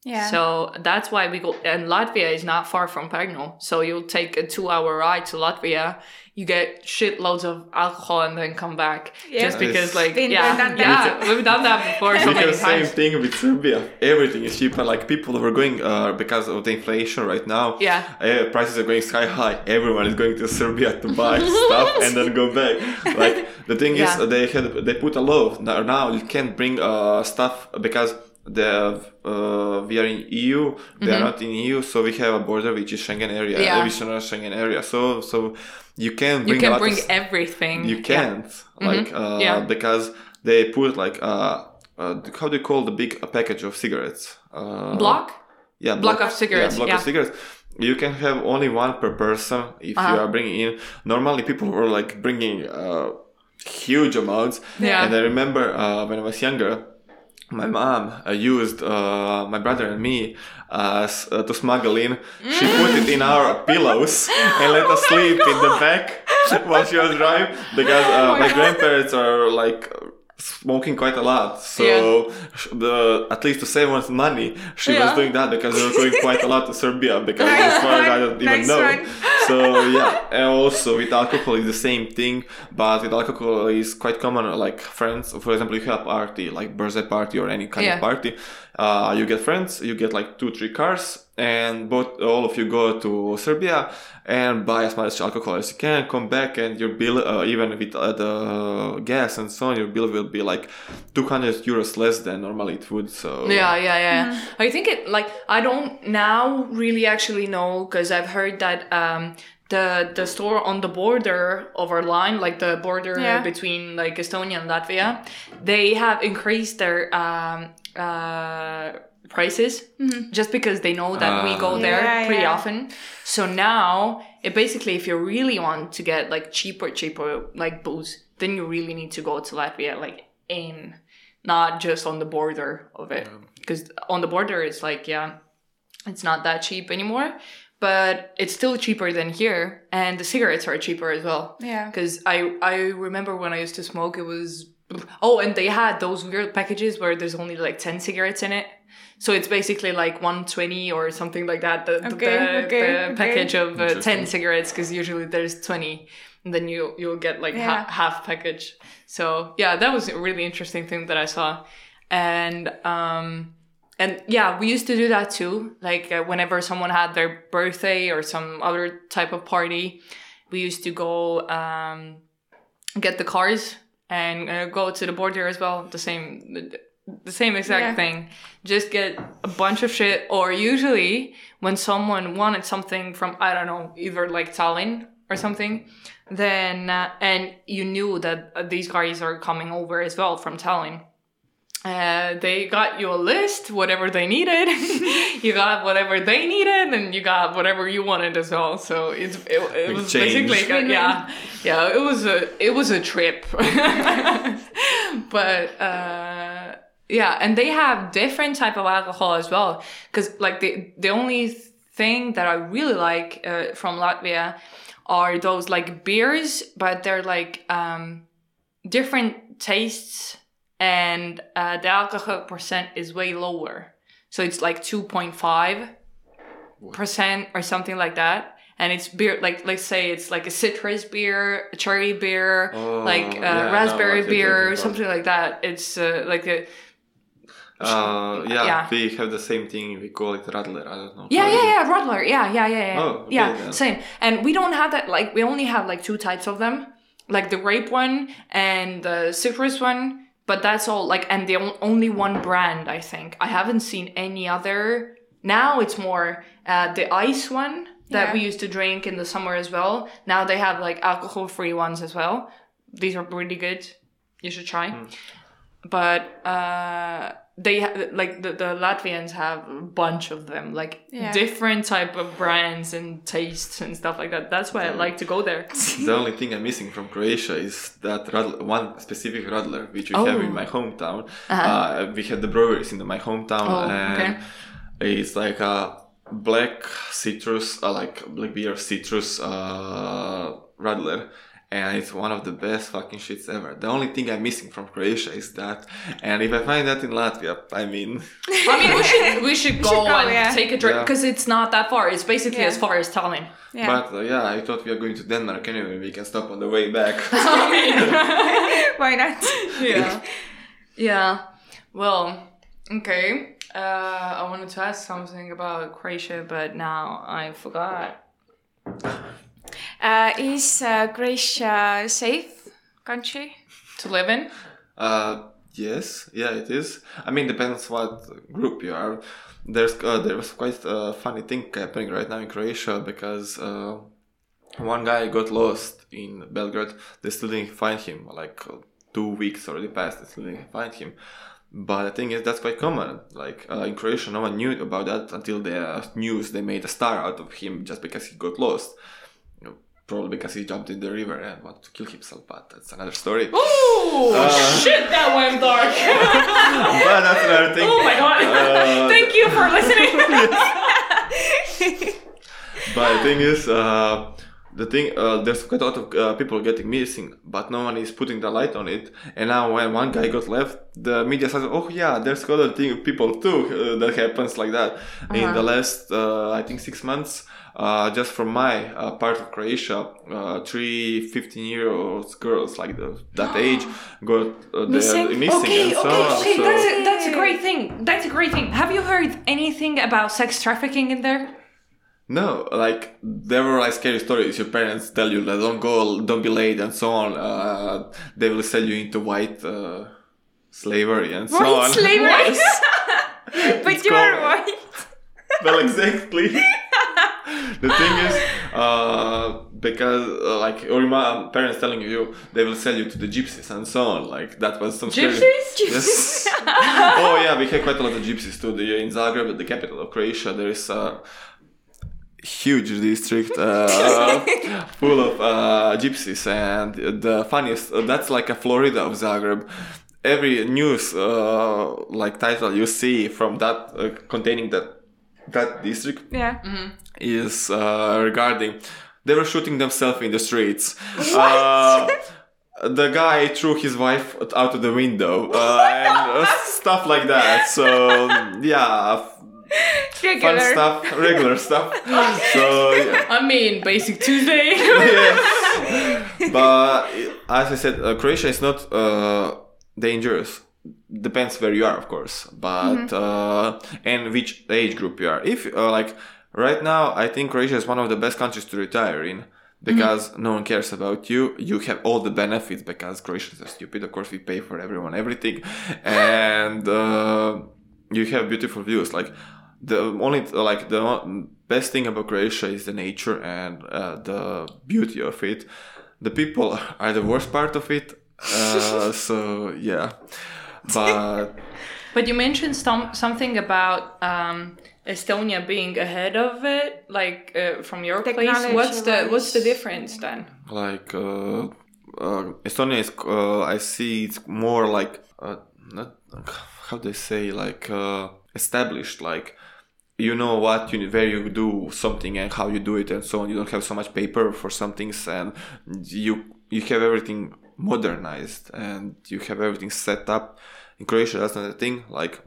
Yeah. So that's why we go, and Latvia is not far from Pärnu. So you'll take a two hour ride to Latvia, you get shitloads of alcohol and then come back. Yeah. Just because, like, Been yeah, done yeah, that. we've done that before so many Because same thing with Serbia. Everything is cheaper. Like people are going uh, because of the inflation right now. Yeah. Uh, prices are going sky high. Everyone is going to Serbia to buy stuff and then go back. Like the thing Yeah. is, they had they put a law now. Now you can't bring uh, stuff because the uh, we are in EU. They are not in EU, so we have a border which is Schengen area. Mm-hmm. Yeah. not Schengen area. So so you can You bring a can bring of everything. you can't like uh, Yeah. because they put like uh, uh how do you call the big package of cigarettes uh, Block? yeah block of cigarettes, yeah, block yeah. of cigarettes you can have only one per person if Uh-huh. you are bringing in normally people were like bringing uh huge amounts Yeah. and i remember uh, when i was younger my mom uh, used uh, my brother and me as uh, to smuggle in. She put it in our pillows and let us sleep in the back while she was driving because uh, my grandparents are like smoking quite a lot. So sh the at least to save us money, she was doing that because they were going quite a lot to Serbia because as far as I don't even know. So yeah, and also with alcohol is the same thing, but with alcohol is quite common. Like friends, for example, you have a party like birthday party or any kind Yeah. of party. Uh, you get friends, you get like two, three cars, and both all of you go to Serbia and buy as much alcohol as you can. Come back, and your bill, uh, even with uh, the gas and so on, your bill will be like 200 euros less than normally it would. So Yeah, yeah, yeah. I think it like I don't now really actually know because I've heard that um the the store on the border of our line, like the border Yeah. between like Estonia and Latvia, they have increased their um uh prices just because they know that we Ah. go there Yeah, pretty yeah. often. So now it basically if you really want to get like cheaper cheaper like booze, then you really need to go to Latvia like in not just on the border of it because on the border it's like yeah it's not that cheap anymore but it's still cheaper than here and the cigarettes are cheaper as well Yeah. because i i remember when i used to smoke it was oh and they had those weird packages where there's only like 10 cigarettes in it. So it's basically like 120 or something like that the, the- Okay, the, okay, the okay. package of uh, 10 cigarettes because usually there's 20 and then you you'll get like Yeah. ha- half package. So yeah that was a really interesting thing that i saw. And um and yeah we used to do that too. Like uh, whenever someone had their birthday or some other type of party we used to go um get the cars and uh, go to the border as well the same the same exact Yeah. thing just get a bunch of shit or usually when someone wanted something from i don't know either like tallinn or something then uh, and you knew that uh, these guys are coming over as well from tallinn uh, they got you a list, whatever they needed. you got whatever they needed, and you got whatever you wanted as well. So it's it, it was Exchange. basically Win-win. yeah, yeah. It was a it was a trip, but uh, yeah, and they have different type of alcohol as well. Because like the the only thing that I really like uh, from Latvia are those like beers, but they're like um, different tastes and uh, the alcohol percent is way lower. So it's like 2.5 percent or something like that. And it's beer, like let's say it's like a citrus beer, a cherry beer, Oh, like uh, yeah, raspberry you're beer, something like that. It's uh, like a Uh, yeah, Yeah. we have the same thing. We call it Radler. I don't know. Yeah, yeah, yeah, Radler. Yeah, yeah, yeah, yeah. Oh, okay, yeah, then. same. And we don't have that. Like, we only have like two types of them, like the grape one and the citrus one. But that's all. Like, and the on- only one brand, I think. I haven't seen any other. Now it's more uh, the ice one that Yeah. we used to drink in the summer as well. Now they have like alcohol-free ones as well. These are really good. You should try. Hmm. But uh, they ha- like the, the Latvians have a bunch of them, like Yeah. different type of brands and tastes and stuff like that. That's why I like to go there. The only thing I'm missing from Croatia is that radler, one specific radler, which we have Oh. in my hometown. uh we had the breweries in the, my hometown, Oh, and okay. it's like a black citrus, uh, like black beer citrus uh, radler. And it's one of the best fucking shits ever. The only thing I'm missing from Croatia is that, and if I find that in Latvia, I mean, I mean, we should we should go, should go, and yeah. take a trip Yeah. because it's not that far. It's basically Yeah. as far as Tallinn. Yeah. but uh, yeah, I thought we are going to Denmark anyway. We can stop on the way back. Why not? yeah. Yeah. Well, okay. Uh, I wanted to ask something about Croatia, but now I forgot. Uh, is uh, Croatia a safe country? To live in? Uh, yes, yeah, it is. I mean, depends what group you are. There's uh, there was quite a funny thing happening right now in Croatia because uh, one guy got lost in Belgrade. They still didn't find him. Like uh, two weeks already passed. They still didn't find him. But the thing is, that's quite common. Like uh, in Croatia, no one knew about that until the uh, news. They made a star out of him just because he got lost. Probably because he jumped in the river and wanted to kill himself. But that's another story. Ooh, shit, that went dark. but that's another thing. oh my god. Uh, Thank you for listening. But the thing is, uh, the thing uh, there's quite a lot of uh, people getting missing, but no one is putting the light on it. And now when one guy got left, the media says, "Oh yeah, there's other thing of people too uh, that happens like that." In the last, uh, I think six months. Uh, just from my uh, part of Croatia, uh, three 15 year old girls like the, that age got uh, Missing? missing. okay, and so, okay, okay. so- That's a, that's a great thing. That's a great thing. Have you heard anything about sex trafficking in there? No, like there were like scary stories. Your parents tell you that don't go, don't be late, and so on. Uh, they will sell you into white uh, slavery and so White on. slavery? but you are white. well, exactly. The thing is, uh, because uh, like your mom, parents telling you they will sell you to the gypsies and so on. Like that was some scary- Gypsies? Yes. oh yeah, we have quite a lot of gypsies too. The, in Zagreb, the capital of Croatia, there is a huge district uh, full of uh, gypsies, and the funniest that's like a Florida of Zagreb. Every news uh, like title you see from that uh, containing that that district Yeah. is uh, regarding they were shooting themselves in the streets. Uh, the guy threw his wife out of the window uh, and uh, stuff like that. So yeah, fun stuff, regular stuff. So yeah. I mean, basic Tuesday. yes. But as I said, uh, Croatia is not uh, dangerous. Depends where you are, of course, but uh, and which age group you are. If uh, like right now, I think Croatia is one of the best countries to retire in because no one cares about you. You have all the benefits because Croatians are stupid. Of course, we pay for everyone everything, and uh, you have beautiful views. Like the only like the best thing about Croatia is the nature and uh, the beauty of it. The people are the worst part of it. Uh, so yeah, but But you mentioned some, something about um, Estonia being ahead of it, like uh, from your place. What's the what's the difference then? like uh, uh, Estonia is uh, I see it's more like uh, not how they say like uh, established like you know what you where you do something and how you do it and so on you don't have so much paper for some things and you you have everything modernized and you have everything set up in Croatia that's not a thing like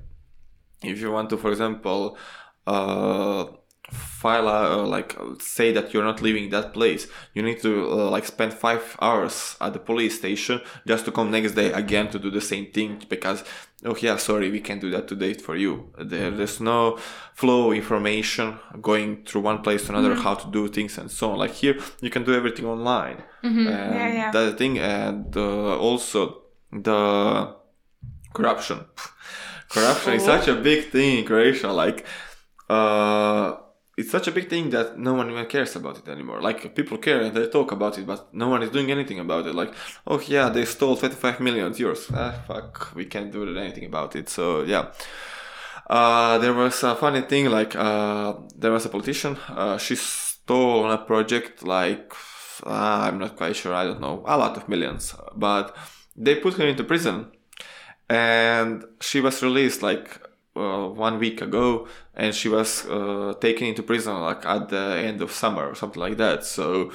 if you want to for example uh, file uh, like say that you're not leaving that place you need to uh, like spend five hours at the police station just to come next day again to do the same thing because oh yeah sorry we can't do that today for you there, there's no flow information going through one place to another mm-hmm. how to do things and so on like here you can do everything online mm-hmm. yeah, yeah. that's the thing and uh, also the corruption corruption oh. is such a big thing in croatia like uh it's such a big thing that no one even cares about it anymore. Like people care and they talk about it, but no one is doing anything about it. Like, oh yeah, they stole 25 million euros. Ah, fuck, we can't do anything about it. So yeah. Uh, there was a funny thing, like uh, there was a politician. Uh, she stole on a project, like uh, I'm not quite sure. I don't know, a lot of millions, but they put her into prison, and she was released like uh, one week ago, and she was uh, taken into prison like at the end of summer or something like that. So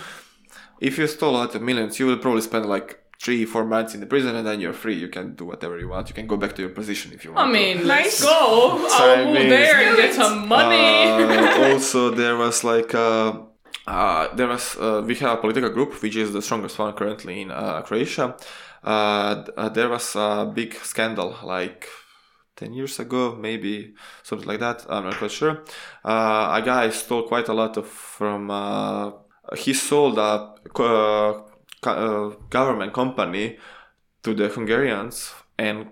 if you stole a lot of millions, you will probably spend like three, four months in the prison, and then you're free. You can do whatever you want. You can go back to your position if you want. I mean, to. let's go. I'll move there and get some money. Uh, also, there was like. Uh, uh, there was uh, we have a political group which is the strongest one currently in uh, Croatia. Uh, uh, there was a big scandal like 10 years ago, maybe something like that. I'm not quite sure. Uh, a guy stole quite a lot of from. Uh, he sold a uh, uh government company to the Hungarians and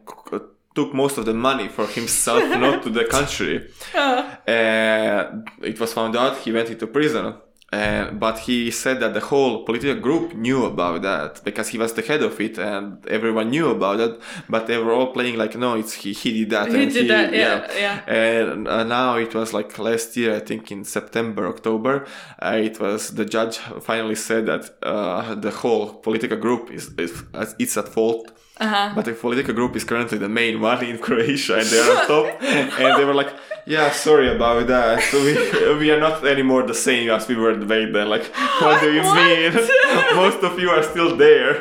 took most of the money for himself, not to the country. Uh. And it was found out he went into prison and, but he said that the whole political group knew about that because he was the head of it and everyone knew about it. But they were all playing like, no, it's he, he did that. He did he, that, yeah, yeah. yeah. And uh, now it was like last year, I think in September, October, uh, it was the judge finally said that uh, the whole political group is, is it's at fault. Uh-huh. But the political group is currently the main one in Croatia and they're on top. and they were like, yeah, sorry about that. So we, we are not anymore the same as we were back then. Like, what do you what? mean? Most of you are still there.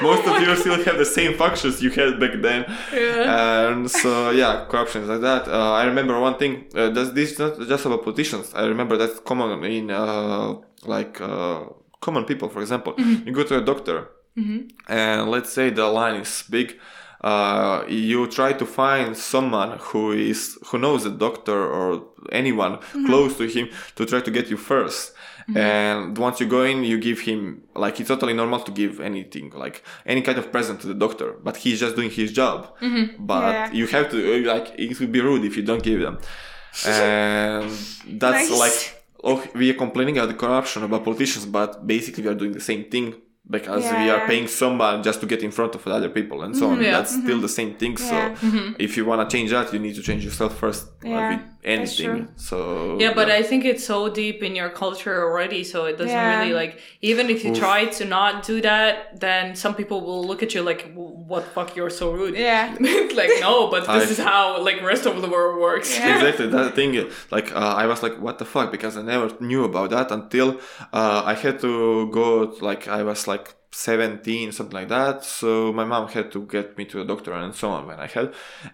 Most of you still have the same functions you had back then. Yeah. And so, yeah, corruption is like that. Uh, I remember one thing. Uh, this is not just about politicians. I remember that's common in uh, like uh, common people. For example, mm-hmm. you go to a doctor, mm-hmm. and let's say the line is big uh, you try to find someone who is who knows a doctor or anyone mm-hmm. close to him to try to get you 1st mm-hmm. and once you go in you give him like it's totally normal to give anything like any kind of present to the doctor but he's just doing his job mm-hmm. but yeah. you have to like it would be rude if you don't give them and that's nice. like oh we are complaining about the corruption about politicians but basically we are doing the same thing because yeah. we are paying someone just to get in front of other people and so on. Mm-hmm. Yeah. That's mm-hmm. still the same thing. Yeah. So mm-hmm. if you want to change that, you need to change yourself first. Yeah anything. So yeah, but yeah. I think it's so deep in your culture already, so it doesn't yeah. really like. Even if you Oof. try to not do that, then some people will look at you like, "What fuck? You're so rude." Yeah, like no, but this I, is how like rest of the world works. Yeah. Exactly that thing. Like uh, I was like, "What the fuck?" Because I never knew about that until uh, I had to go. Like I was like 17 something like that so my mom had to get me to a doctor and so on when i had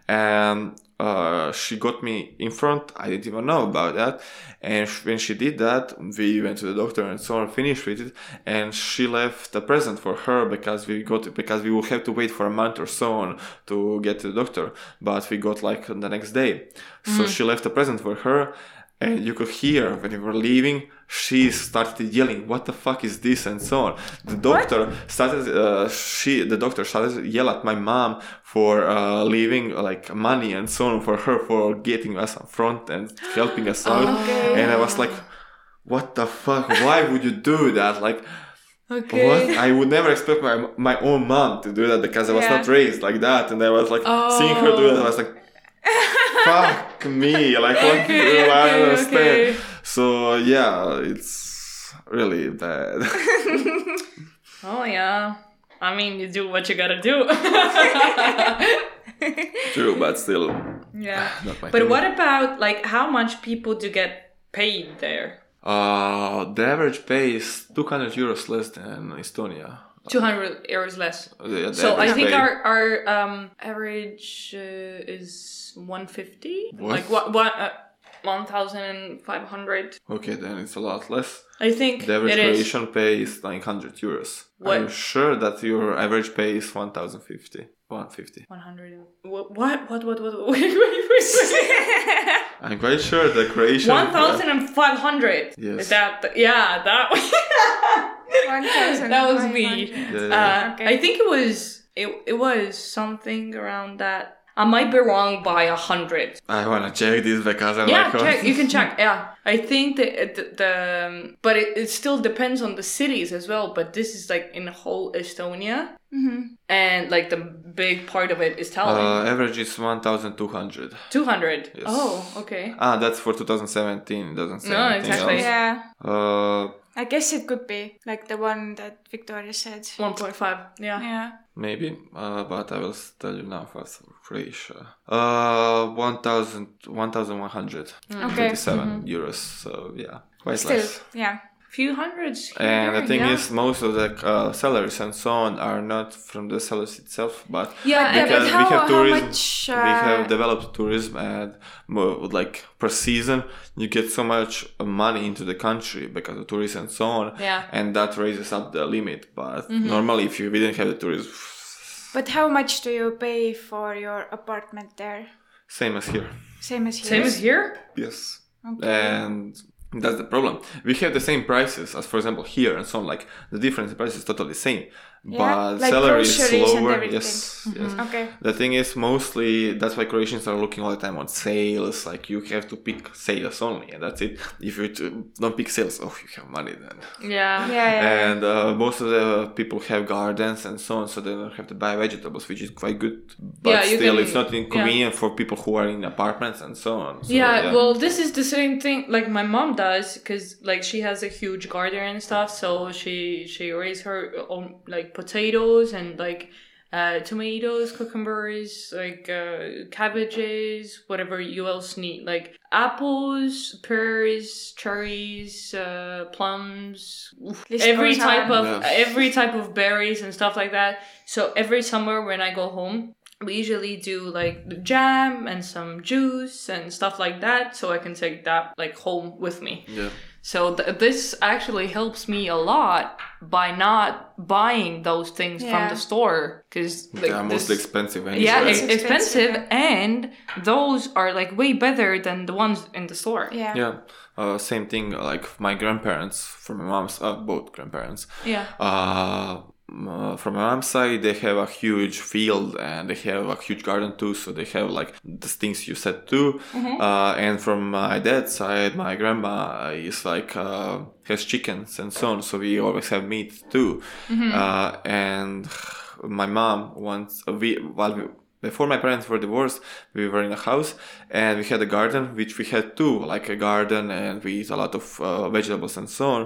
and uh, she got me in front. I didn't even know about that. And when she did that, we went to the doctor and so on, finished with it. And she left a present for her because we got because we will have to wait for a month or so on to get to the doctor. But we got like the next day. So mm-hmm. she left a present for her and you could hear when we were leaving she started yelling what the fuck is this and so on the doctor what? started uh, she the doctor started yell at my mom for uh, leaving like money and so on for her for getting us up front and helping us out okay. and i was like what the fuck why would you do that like Okay. What? I would never expect my my own mom to do that because I was yeah. not raised like that, and I was like oh. seeing her do it. I was like, fuck me like what okay, do i understand okay. so yeah it's really bad. Oh yeah. I mean you do what you gotta do. True but still yeah. but thing. what about like how much people do get paid there? Uh the average pay is 200 euros less than estonia 200 euros less. Uh, so I think our our um, average uh, is 150. What? Like what? what uh, one thousand five hundred. Okay, then it's a lot less. I think The average it is Croatian pay is 900 euros. What? I'm sure that your average pay is 1050. 150. one hundred. What? What? What? What? what wait, wait, wait, wait. I'm quite sure the Croatian. One thousand and five hundred. Yes. Is that? Yeah, that. that was me. Uh, Okay. I think it was. It, it was something around that. I might be wrong by a hundred. I wanna check this because I'm Yeah, like, check. You can check. Yeah, I think the the, the um, but it, it still depends on the cities as well. But this is like in whole Estonia, hmm and like the big part of it is Tallinn. uh, average is 1200. Two hundred. yes. Oh, okay. Ah, that's for 2017. It doesn't say No, anything exactly. else. Yeah, Uh, I guess it could be like the one that Victoria said. One point five. Yeah. Yeah. maybe, uh, but I will tell you now first. Croatia. Uh, 1000, 1100. Okay. 27 euros. So yeah, quite Still, less. yeah. Few hundreds. here And there, the thing yeah. is, most of the uh, salaries and so on are not from the sellers itself, but Yeah, Yeah, and- because but we have how tourism, much? we Uh, have developed tourism, and mo- like per season, you get so much money into the country because of tourism and so on, Yeah. and that raises up the limit. But Mm-hmm. normally, if you didn't have the tourism, but how much do you pay for your apartment there? same as here. Same as here. Same as here. Yes. Okay. And that's the problem. We have the same prices as, for example, here and so on. Like the difference in price is totally same, Yeah, but like salary is groceries and lower. everything. Yes, yes. Okay. The thing is, mostly that's why Croatians are looking all the time on sales. Like you have to pick sales only, and that's it. If you t- don't pick sales, oh, you have money then. Yeah. Yeah. yeah. And uh, most of the people have gardens and so on, so they don't have to buy vegetables, which is quite good. But Yeah, still, can- it's not inconvenient for people who are in apartments and so on. So, yeah, well, this is the same thing. Like my mom does, because like she has a huge garden and stuff. So she she raised her own like potatoes and like uh, tomatoes, cucumbers, like uh, cabbages, whatever you else need, like apples, pears, cherries, uh, plums, oof, List every type on. of Yeah. every type of berries and stuff like that. So every summer when I go home, we usually do like jam and some juice and stuff like that so i can take that like home with me yeah. so th- this actually helps me a lot by not buying those things from the store because like they are mostly this- expensive. Anyway. yeah It's it's expensive, expensive and those are like way better than the ones in the store yeah. Yeah, uh, same thing. Like my grandparents, from my mom's, uh, both grandparents. yeah Uh, m- uh, from my mom's side, they have a huge field and they have a huge garden too. So they have like the things you said too. Uh, and from my dad's side, my grandma is like uh, has chickens and so on. So we always have meat too. Uh, and my mom once we while we before my parents were divorced, we were in a house and we had a garden, which we had too, like a garden, and we eat a lot of uh, vegetables and so on.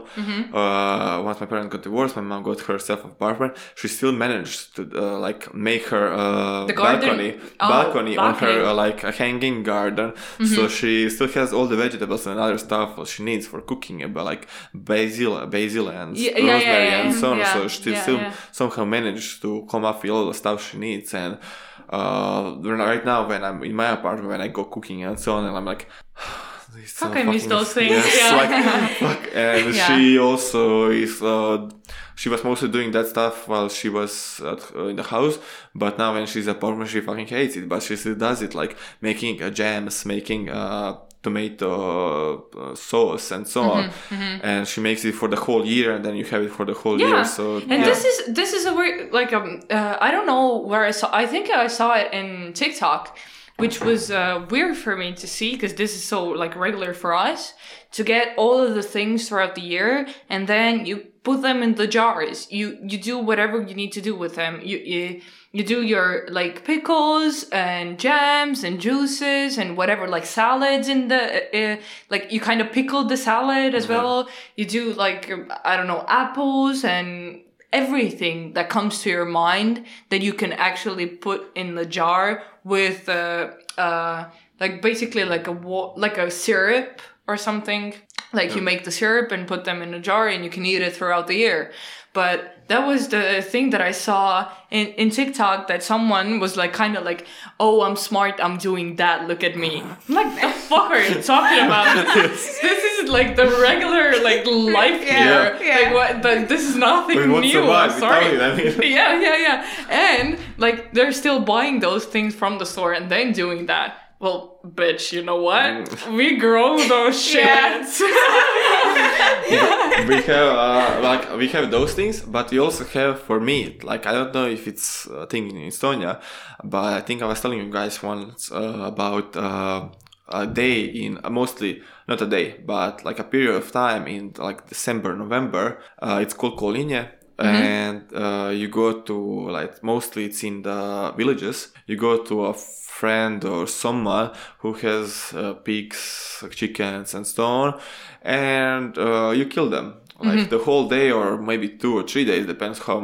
Uh, once my parents got divorced, my mom got herself an apartment. She still managed to uh, like make her uh, The balcony, Oh, balcony on her uh, like a hanging garden. So she still has all the vegetables and other stuff she needs for cooking, but like basil, basil and Yeah, yeah, yeah, rosemary yeah, and so on. So she still somehow managed to come up with all the stuff she needs and uh right now when i'm in my apartment when i go cooking and so on and i'm like so Fuck, I miss those things, yes, yeah. like, fuck. and Yeah. she also is uh she was mostly doing that stuff while she was at, uh, in the house but now when she's at apartment she fucking hates it but she still does it like making uh, jams making uh tomato uh, sauce and so on and she makes it for the whole year and then you have it for the whole Mm-hmm, Yeah. year so And yeah. this is this is a weird like um uh, I don't know where I saw I think I saw it in TikTok, which was uh, weird for me to see because this is so like regular for us to get all of the things throughout the year and then you put them in the jars. You you do whatever you need to do with them. You you you do your like pickles and jams and juices and whatever like salads in the uh, like you kind of pickle the salad as well you do like i don't know apples and everything that comes to your mind that you can actually put in the jar with uh uh like basically like a wa- like a syrup or something. Like you make the syrup and put them in a jar and you can eat it throughout the year. But that was the thing that I saw in, in TikTok that someone was like kind of like, oh, I'm smart, I'm doing that, look at me. I'm like, the fuck are you talking about? this is like the regular like life Yeah, here. yeah. Like what the, this is nothing what's new. I'm sorry. Me, I mean. yeah, yeah, yeah. And like they're still buying those things from the store and then doing that. Well, bitch, you know what? We grow those Yeah. shits. we have uh, like we have those things, but we also have for me like I don't know if it's a thing in Estonia, but I think I was telling you guys once uh, about uh, a day in uh, mostly not a day, but like a period of time in like December, November. Uh, it's called Kolinje. And uh, you go to like mostly it's in the villages. You go to a friend or someone who has uh, pigs, chickens, and so on, and uh, you kill them. Like the whole day, or maybe two or three days, depends how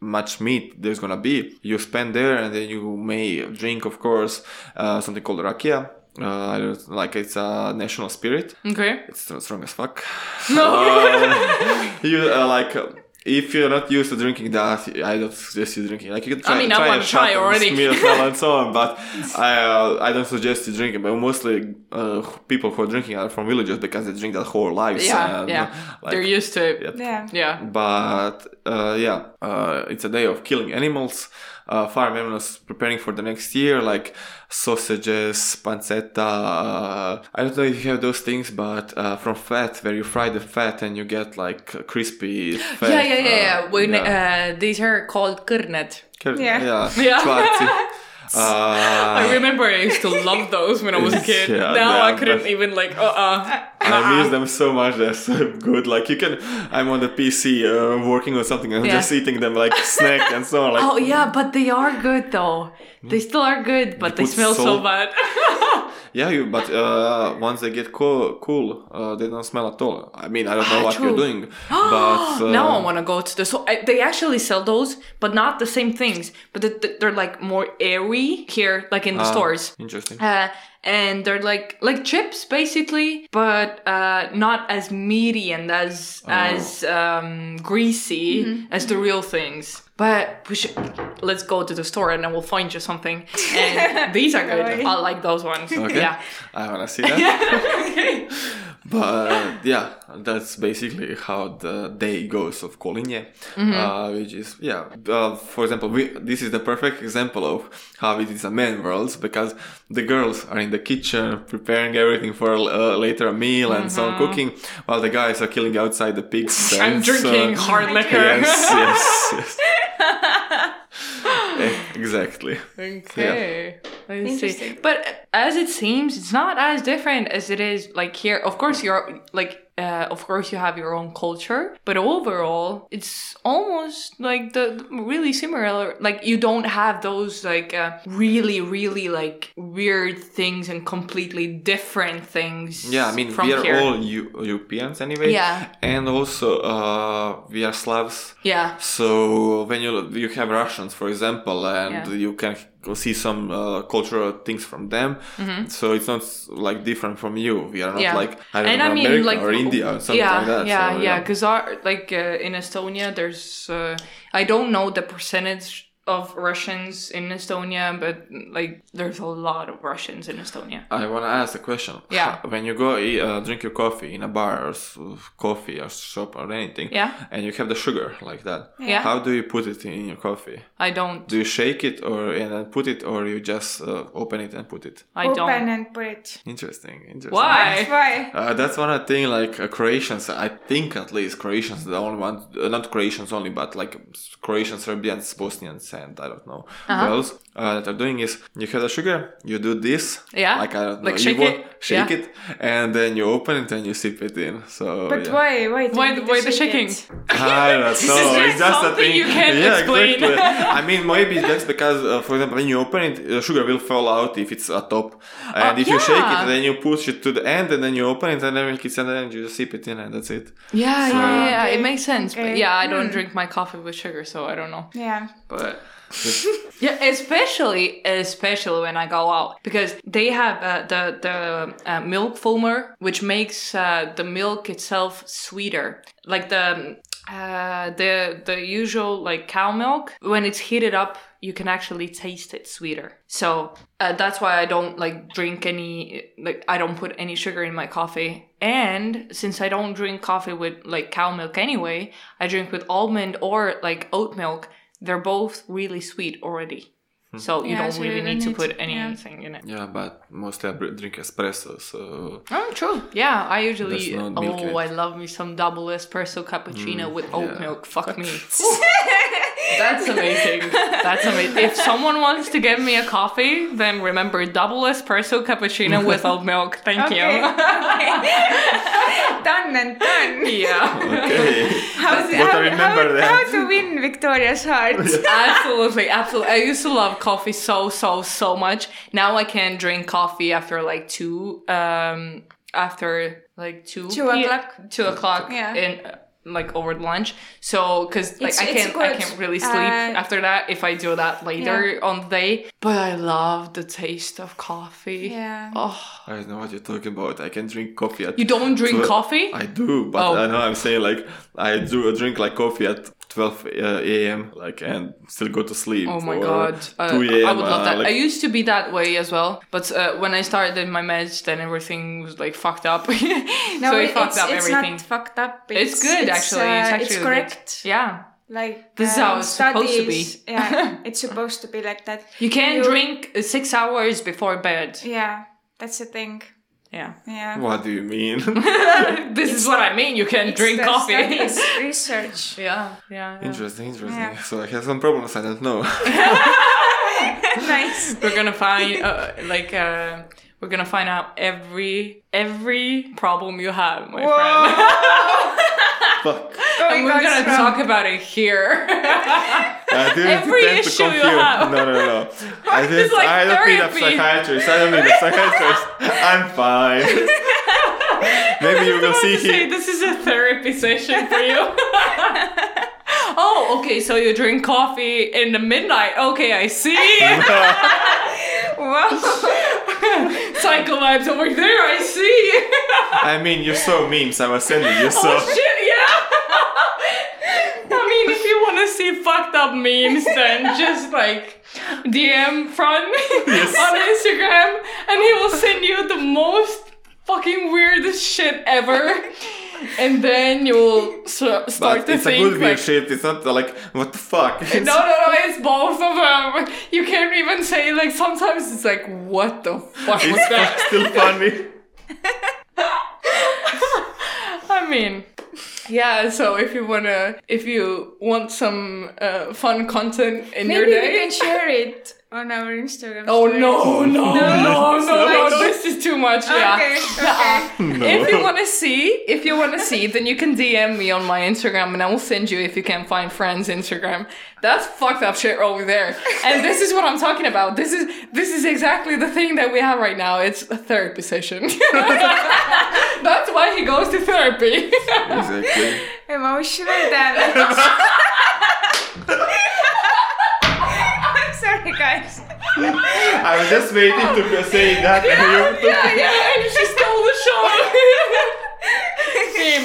much meat there's gonna be. You spend there, and then you may drink, of course, uh, something called rakia. Uh, like it's a national spirit. okay. It's strong as fuck. No. Uh, you uh, like uh, if you're not used to drinking that, I don't suggest you drinking. Like you can try, I mean, I try wanna a try shot and already. smear smell and so on, but I uh, I don't suggest you drinking. But mostly uh, people who are drinking are from villages because they drink that whole lives. Yeah, and, yeah. like, They're used to it. Yep. Yeah. Yeah. But uh, yeah, uh, it's a day of killing animals. Uh, farm animals preparing for the next year, like sausages, pancetta. Uh, I don't know if you have those things, but uh, from fat, where you fry the fat and you get like crispy fat. Yeah, yeah, yeah, yeah. uh, When yeah. Uh, these are called kõrned. Cur- Yeah. yeah, Yeah. čvarci. I Uh, remember I used to love those when I was a kid. Yeah, now I couldn't even like uh uh I miss them so much. They're so good. Like you can, I'm on the PC uh, working on something and Yeah. just eating them like snack and so on. Like Oh yeah, but they are good though. They still are good, but they smell so bad. Yeah, you. But uh, once they get cool, cool, uh, they don't smell at all. I mean, I don't know Ah, what true. you're doing, but uh, now I want to go to the so I, they actually sell those, but not the same things. But th- th- they're like more airy here, like in the ah, stores. Interesting. And they're like like chips basically, but uh, not as meaty and as Oh. as um, greasy as the real things. But we should let's go to the store and then we'll find you something. And these are good. I like those ones. Okay. Yeah. I wanna see that. okay. But yeah, that's basically how the day goes of Kolinje, Mm-hmm. uh, which is yeah. Uh, for example, we, this is the perfect example of how it is a man world because the girls are in the kitchen preparing everything for uh, later meal and so on, cooking, while the guys are killing outside the pigs. Mm-hmm. I'm and, drinking uh, hard liquor. Yes, yes, yes. Exactly. Okay. I see. Interesting. But as it seems, it's not as different as it is like here. Of course, you're like, uh, of course, you have your own culture, but overall, it's almost like the really similar. Like you don't have those like uh, really, really like weird things and completely different things. Yeah, I mean from we are here. all Eu- Europeans anyway. Yeah. And also uh, we are Slavs. Yeah. So when you you have Russians, for example, and Yeah. you can see some uh, cultural things from them, so it's not like different from you. We are not Mm-hmm. Yeah. like I don't and know I mean, America like or India or something yeah, like that. Yeah, so, yeah, because our like uh, in Estonia, there's uh, I don't know the percentage of Russians in Estonia, but like there's a lot of Russians in Estonia. I want to ask a question. Yeah. When you go eat, uh, drink your coffee in a bar or s- coffee or shop or anything, Yeah. and you have the sugar like that, Yeah. how do you put it in your coffee? I don't. Do you shake it or and then put it, or you just uh, open it and put it? I Open don't. Open and put it. Interesting. Interesting. Why? Why? Uh, that's one of the thing. Like uh, Croatians, I think at least Croatians, the only one, uh, not Croatians only, but like Croatians, Serbians, Bosnians, and I don't know Uh-huh. who else uh, that are doing is you have the sugar, you do this, Yeah? like I don't know, Like you shake wa- it? shake Yeah. it, and then you open it and you sip it in. So But yeah. why? Why? do Why the- why the shaking? it? I don't know. is it's just a thing. you can't yeah, explain. exactly. I mean, maybe that's because, uh, for example, when you open it, the sugar will fall out if it's at top, and Oh, if you shake it, then you push it to the end, and then you open it, and then it's and then you just sip it in, and that's it. Yeah, yeah, yeah, yeah. It makes sense. But yeah, I don't Hmm. drink my coffee with sugar, so I don't know. Yeah. But Yeah, especially especially when I go out because they have uh, the the uh, milk foamer, which makes uh, the milk itself sweeter. Like the uh, the the usual like cow milk when it's heated up, you can actually taste it sweeter. So uh, that's why I don't like drink any like I don't put any sugar in my coffee. And since I don't drink coffee with like cow milk anyway, I drink with almond or like oat milk they're both really sweet already. Hmm. So you Yeah, don't so really don't need to put to- yeah. anything in it. Yeah, but mostly I drink espresso, so Oh, true. Yeah, I usually. No Oh. I love me some double espresso cappuccino mm, with oat yeah. milk. Fuck me. That's amazing. That's amazing. If someone wants to give me a coffee, then remember double espresso cappuccino with oat milk. Thank Okay. you. done and done. yeah. okay. How, What how, remember how, how to win Victoria's heart. absolutely, absolutely. I used to love coffee so, so, so much. Now I can't drink coffee after like two, um, after like two, Two p- o'clock. two o'clock, Yeah. in uh, like over lunch. So, because like It's- I can't, I can't really sleep Uh, after that if I do that later on the day. But I love the taste of coffee. Yeah. Oh, I don't know what you're talking about. I can drink coffee at you don't drink Twe- coffee? I do, but Oh. I know I'm saying like I do drink like coffee at 12 uh, a.m. like and still go to sleep. Oh my god, uh, 2 a.m. I would love uh, that. like- I used to be that way as well, but uh, when I started my meds, then everything was like fucked up. No, so it it's, fucked up it's everything. not fucked up. It's good, actually. It's uh, actually good. correct. Yeah, Like This is how um, it's supposed to be. studies- yeah, it's supposed to be like that. you can You- drink uh, six hours before bed. Yeah, that's the thing. Yeah, Yeah. What do you mean? this is what I mean. You can It's drink coffee. studies, research. yeah, yeah. yeah. interesting, interesting. Yeah. So I have some problems. I don't know. nice. We're gonna find uh, like uh, we're gonna find out every every problem you have, my friend. Fuck. Oh, and we're gonna talk about it here. I didn't Every intend to issue you have. No, no, no. I, didn't, like I don't need a psychiatrist. I don't need a psychiatrist. I'm fine. Maybe you will about see to say this is a therapy session for you. oh, okay. So you drink coffee in the midnight. Okay, I see. Wow. Psycho vibes over there. I see. I mean, you saw memes I was sending you, oh, so. oh shit! Yeah. I mean, if you want to see fucked up memes, then just like DM Fran on Instagram, and he will send you the most fucking weirdest shit ever. And then you'll s- start But to it's a think good weird like, shit. It's not like, what the fuck? It's, No, no, no, it's both of them. You can't even say, like, sometimes it's like, what the fuck was that? still funny. I mean, yeah, so if you wanna, if you want some uh, fun content in your Maybe we day. can share it on our Instagram. Oh stories. no, no, no, no, no, no. no, this is too much, yeah. Okay, okay. No. If you want to see, if you want to see, then you can DM me on my Instagram, and I will send you if you can find Fran's Instagram. That's fucked up shit over there. And this is what I'm talking about. This is this is exactly the thing that we have right now. It's a therapy session. That's why he goes to therapy. Exactly. Emotional damage. I'm guys. I was just waiting to say that. and yeah, yeah, and she stole the show.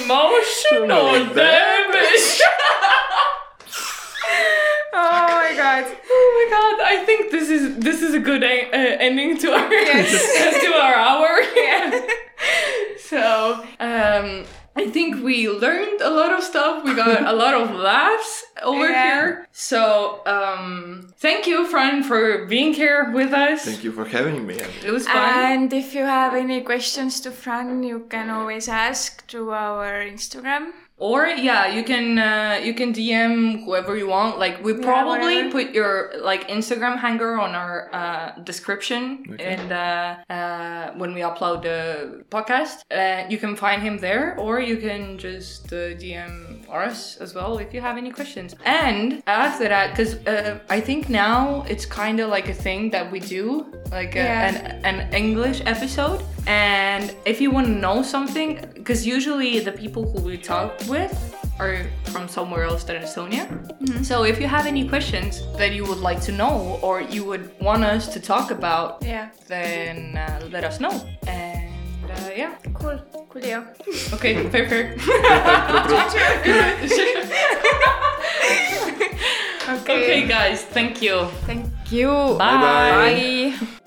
Emotional damage. Oh my god. Oh my god! I think this is this is a good a- uh, ending to our to our hour. So um, I think we learned a lot of stuff. We got a lot of laughs over Yeah. here. So um, thank you, Fran, for being here with us. Thank you for having me. It was fun. And if you have any questions to Fran, you can always ask through our Instagram. Or yeah, you can uh, you can DM whoever you want. Like we probably whatever. put your like Instagram hanger on our uh, description, and uh, uh, when we upload the podcast, uh, you can find him there, or you can just uh, DM us as well if you have any questions. And after that, because uh, I think now it's kind of like a thing that we do, like a, Yeah. an an English episode. And if you want to know something, because usually the people who we talk with, are from somewhere else than Estonia. So if you have any questions that you would like to know or you would want us to talk about, Yeah. then uh, let us know. And uh, yeah, Cool. Coolio. okay, fair, fair. Okay. okay, guys, thank you. Thank you. Bye-bye. Bye.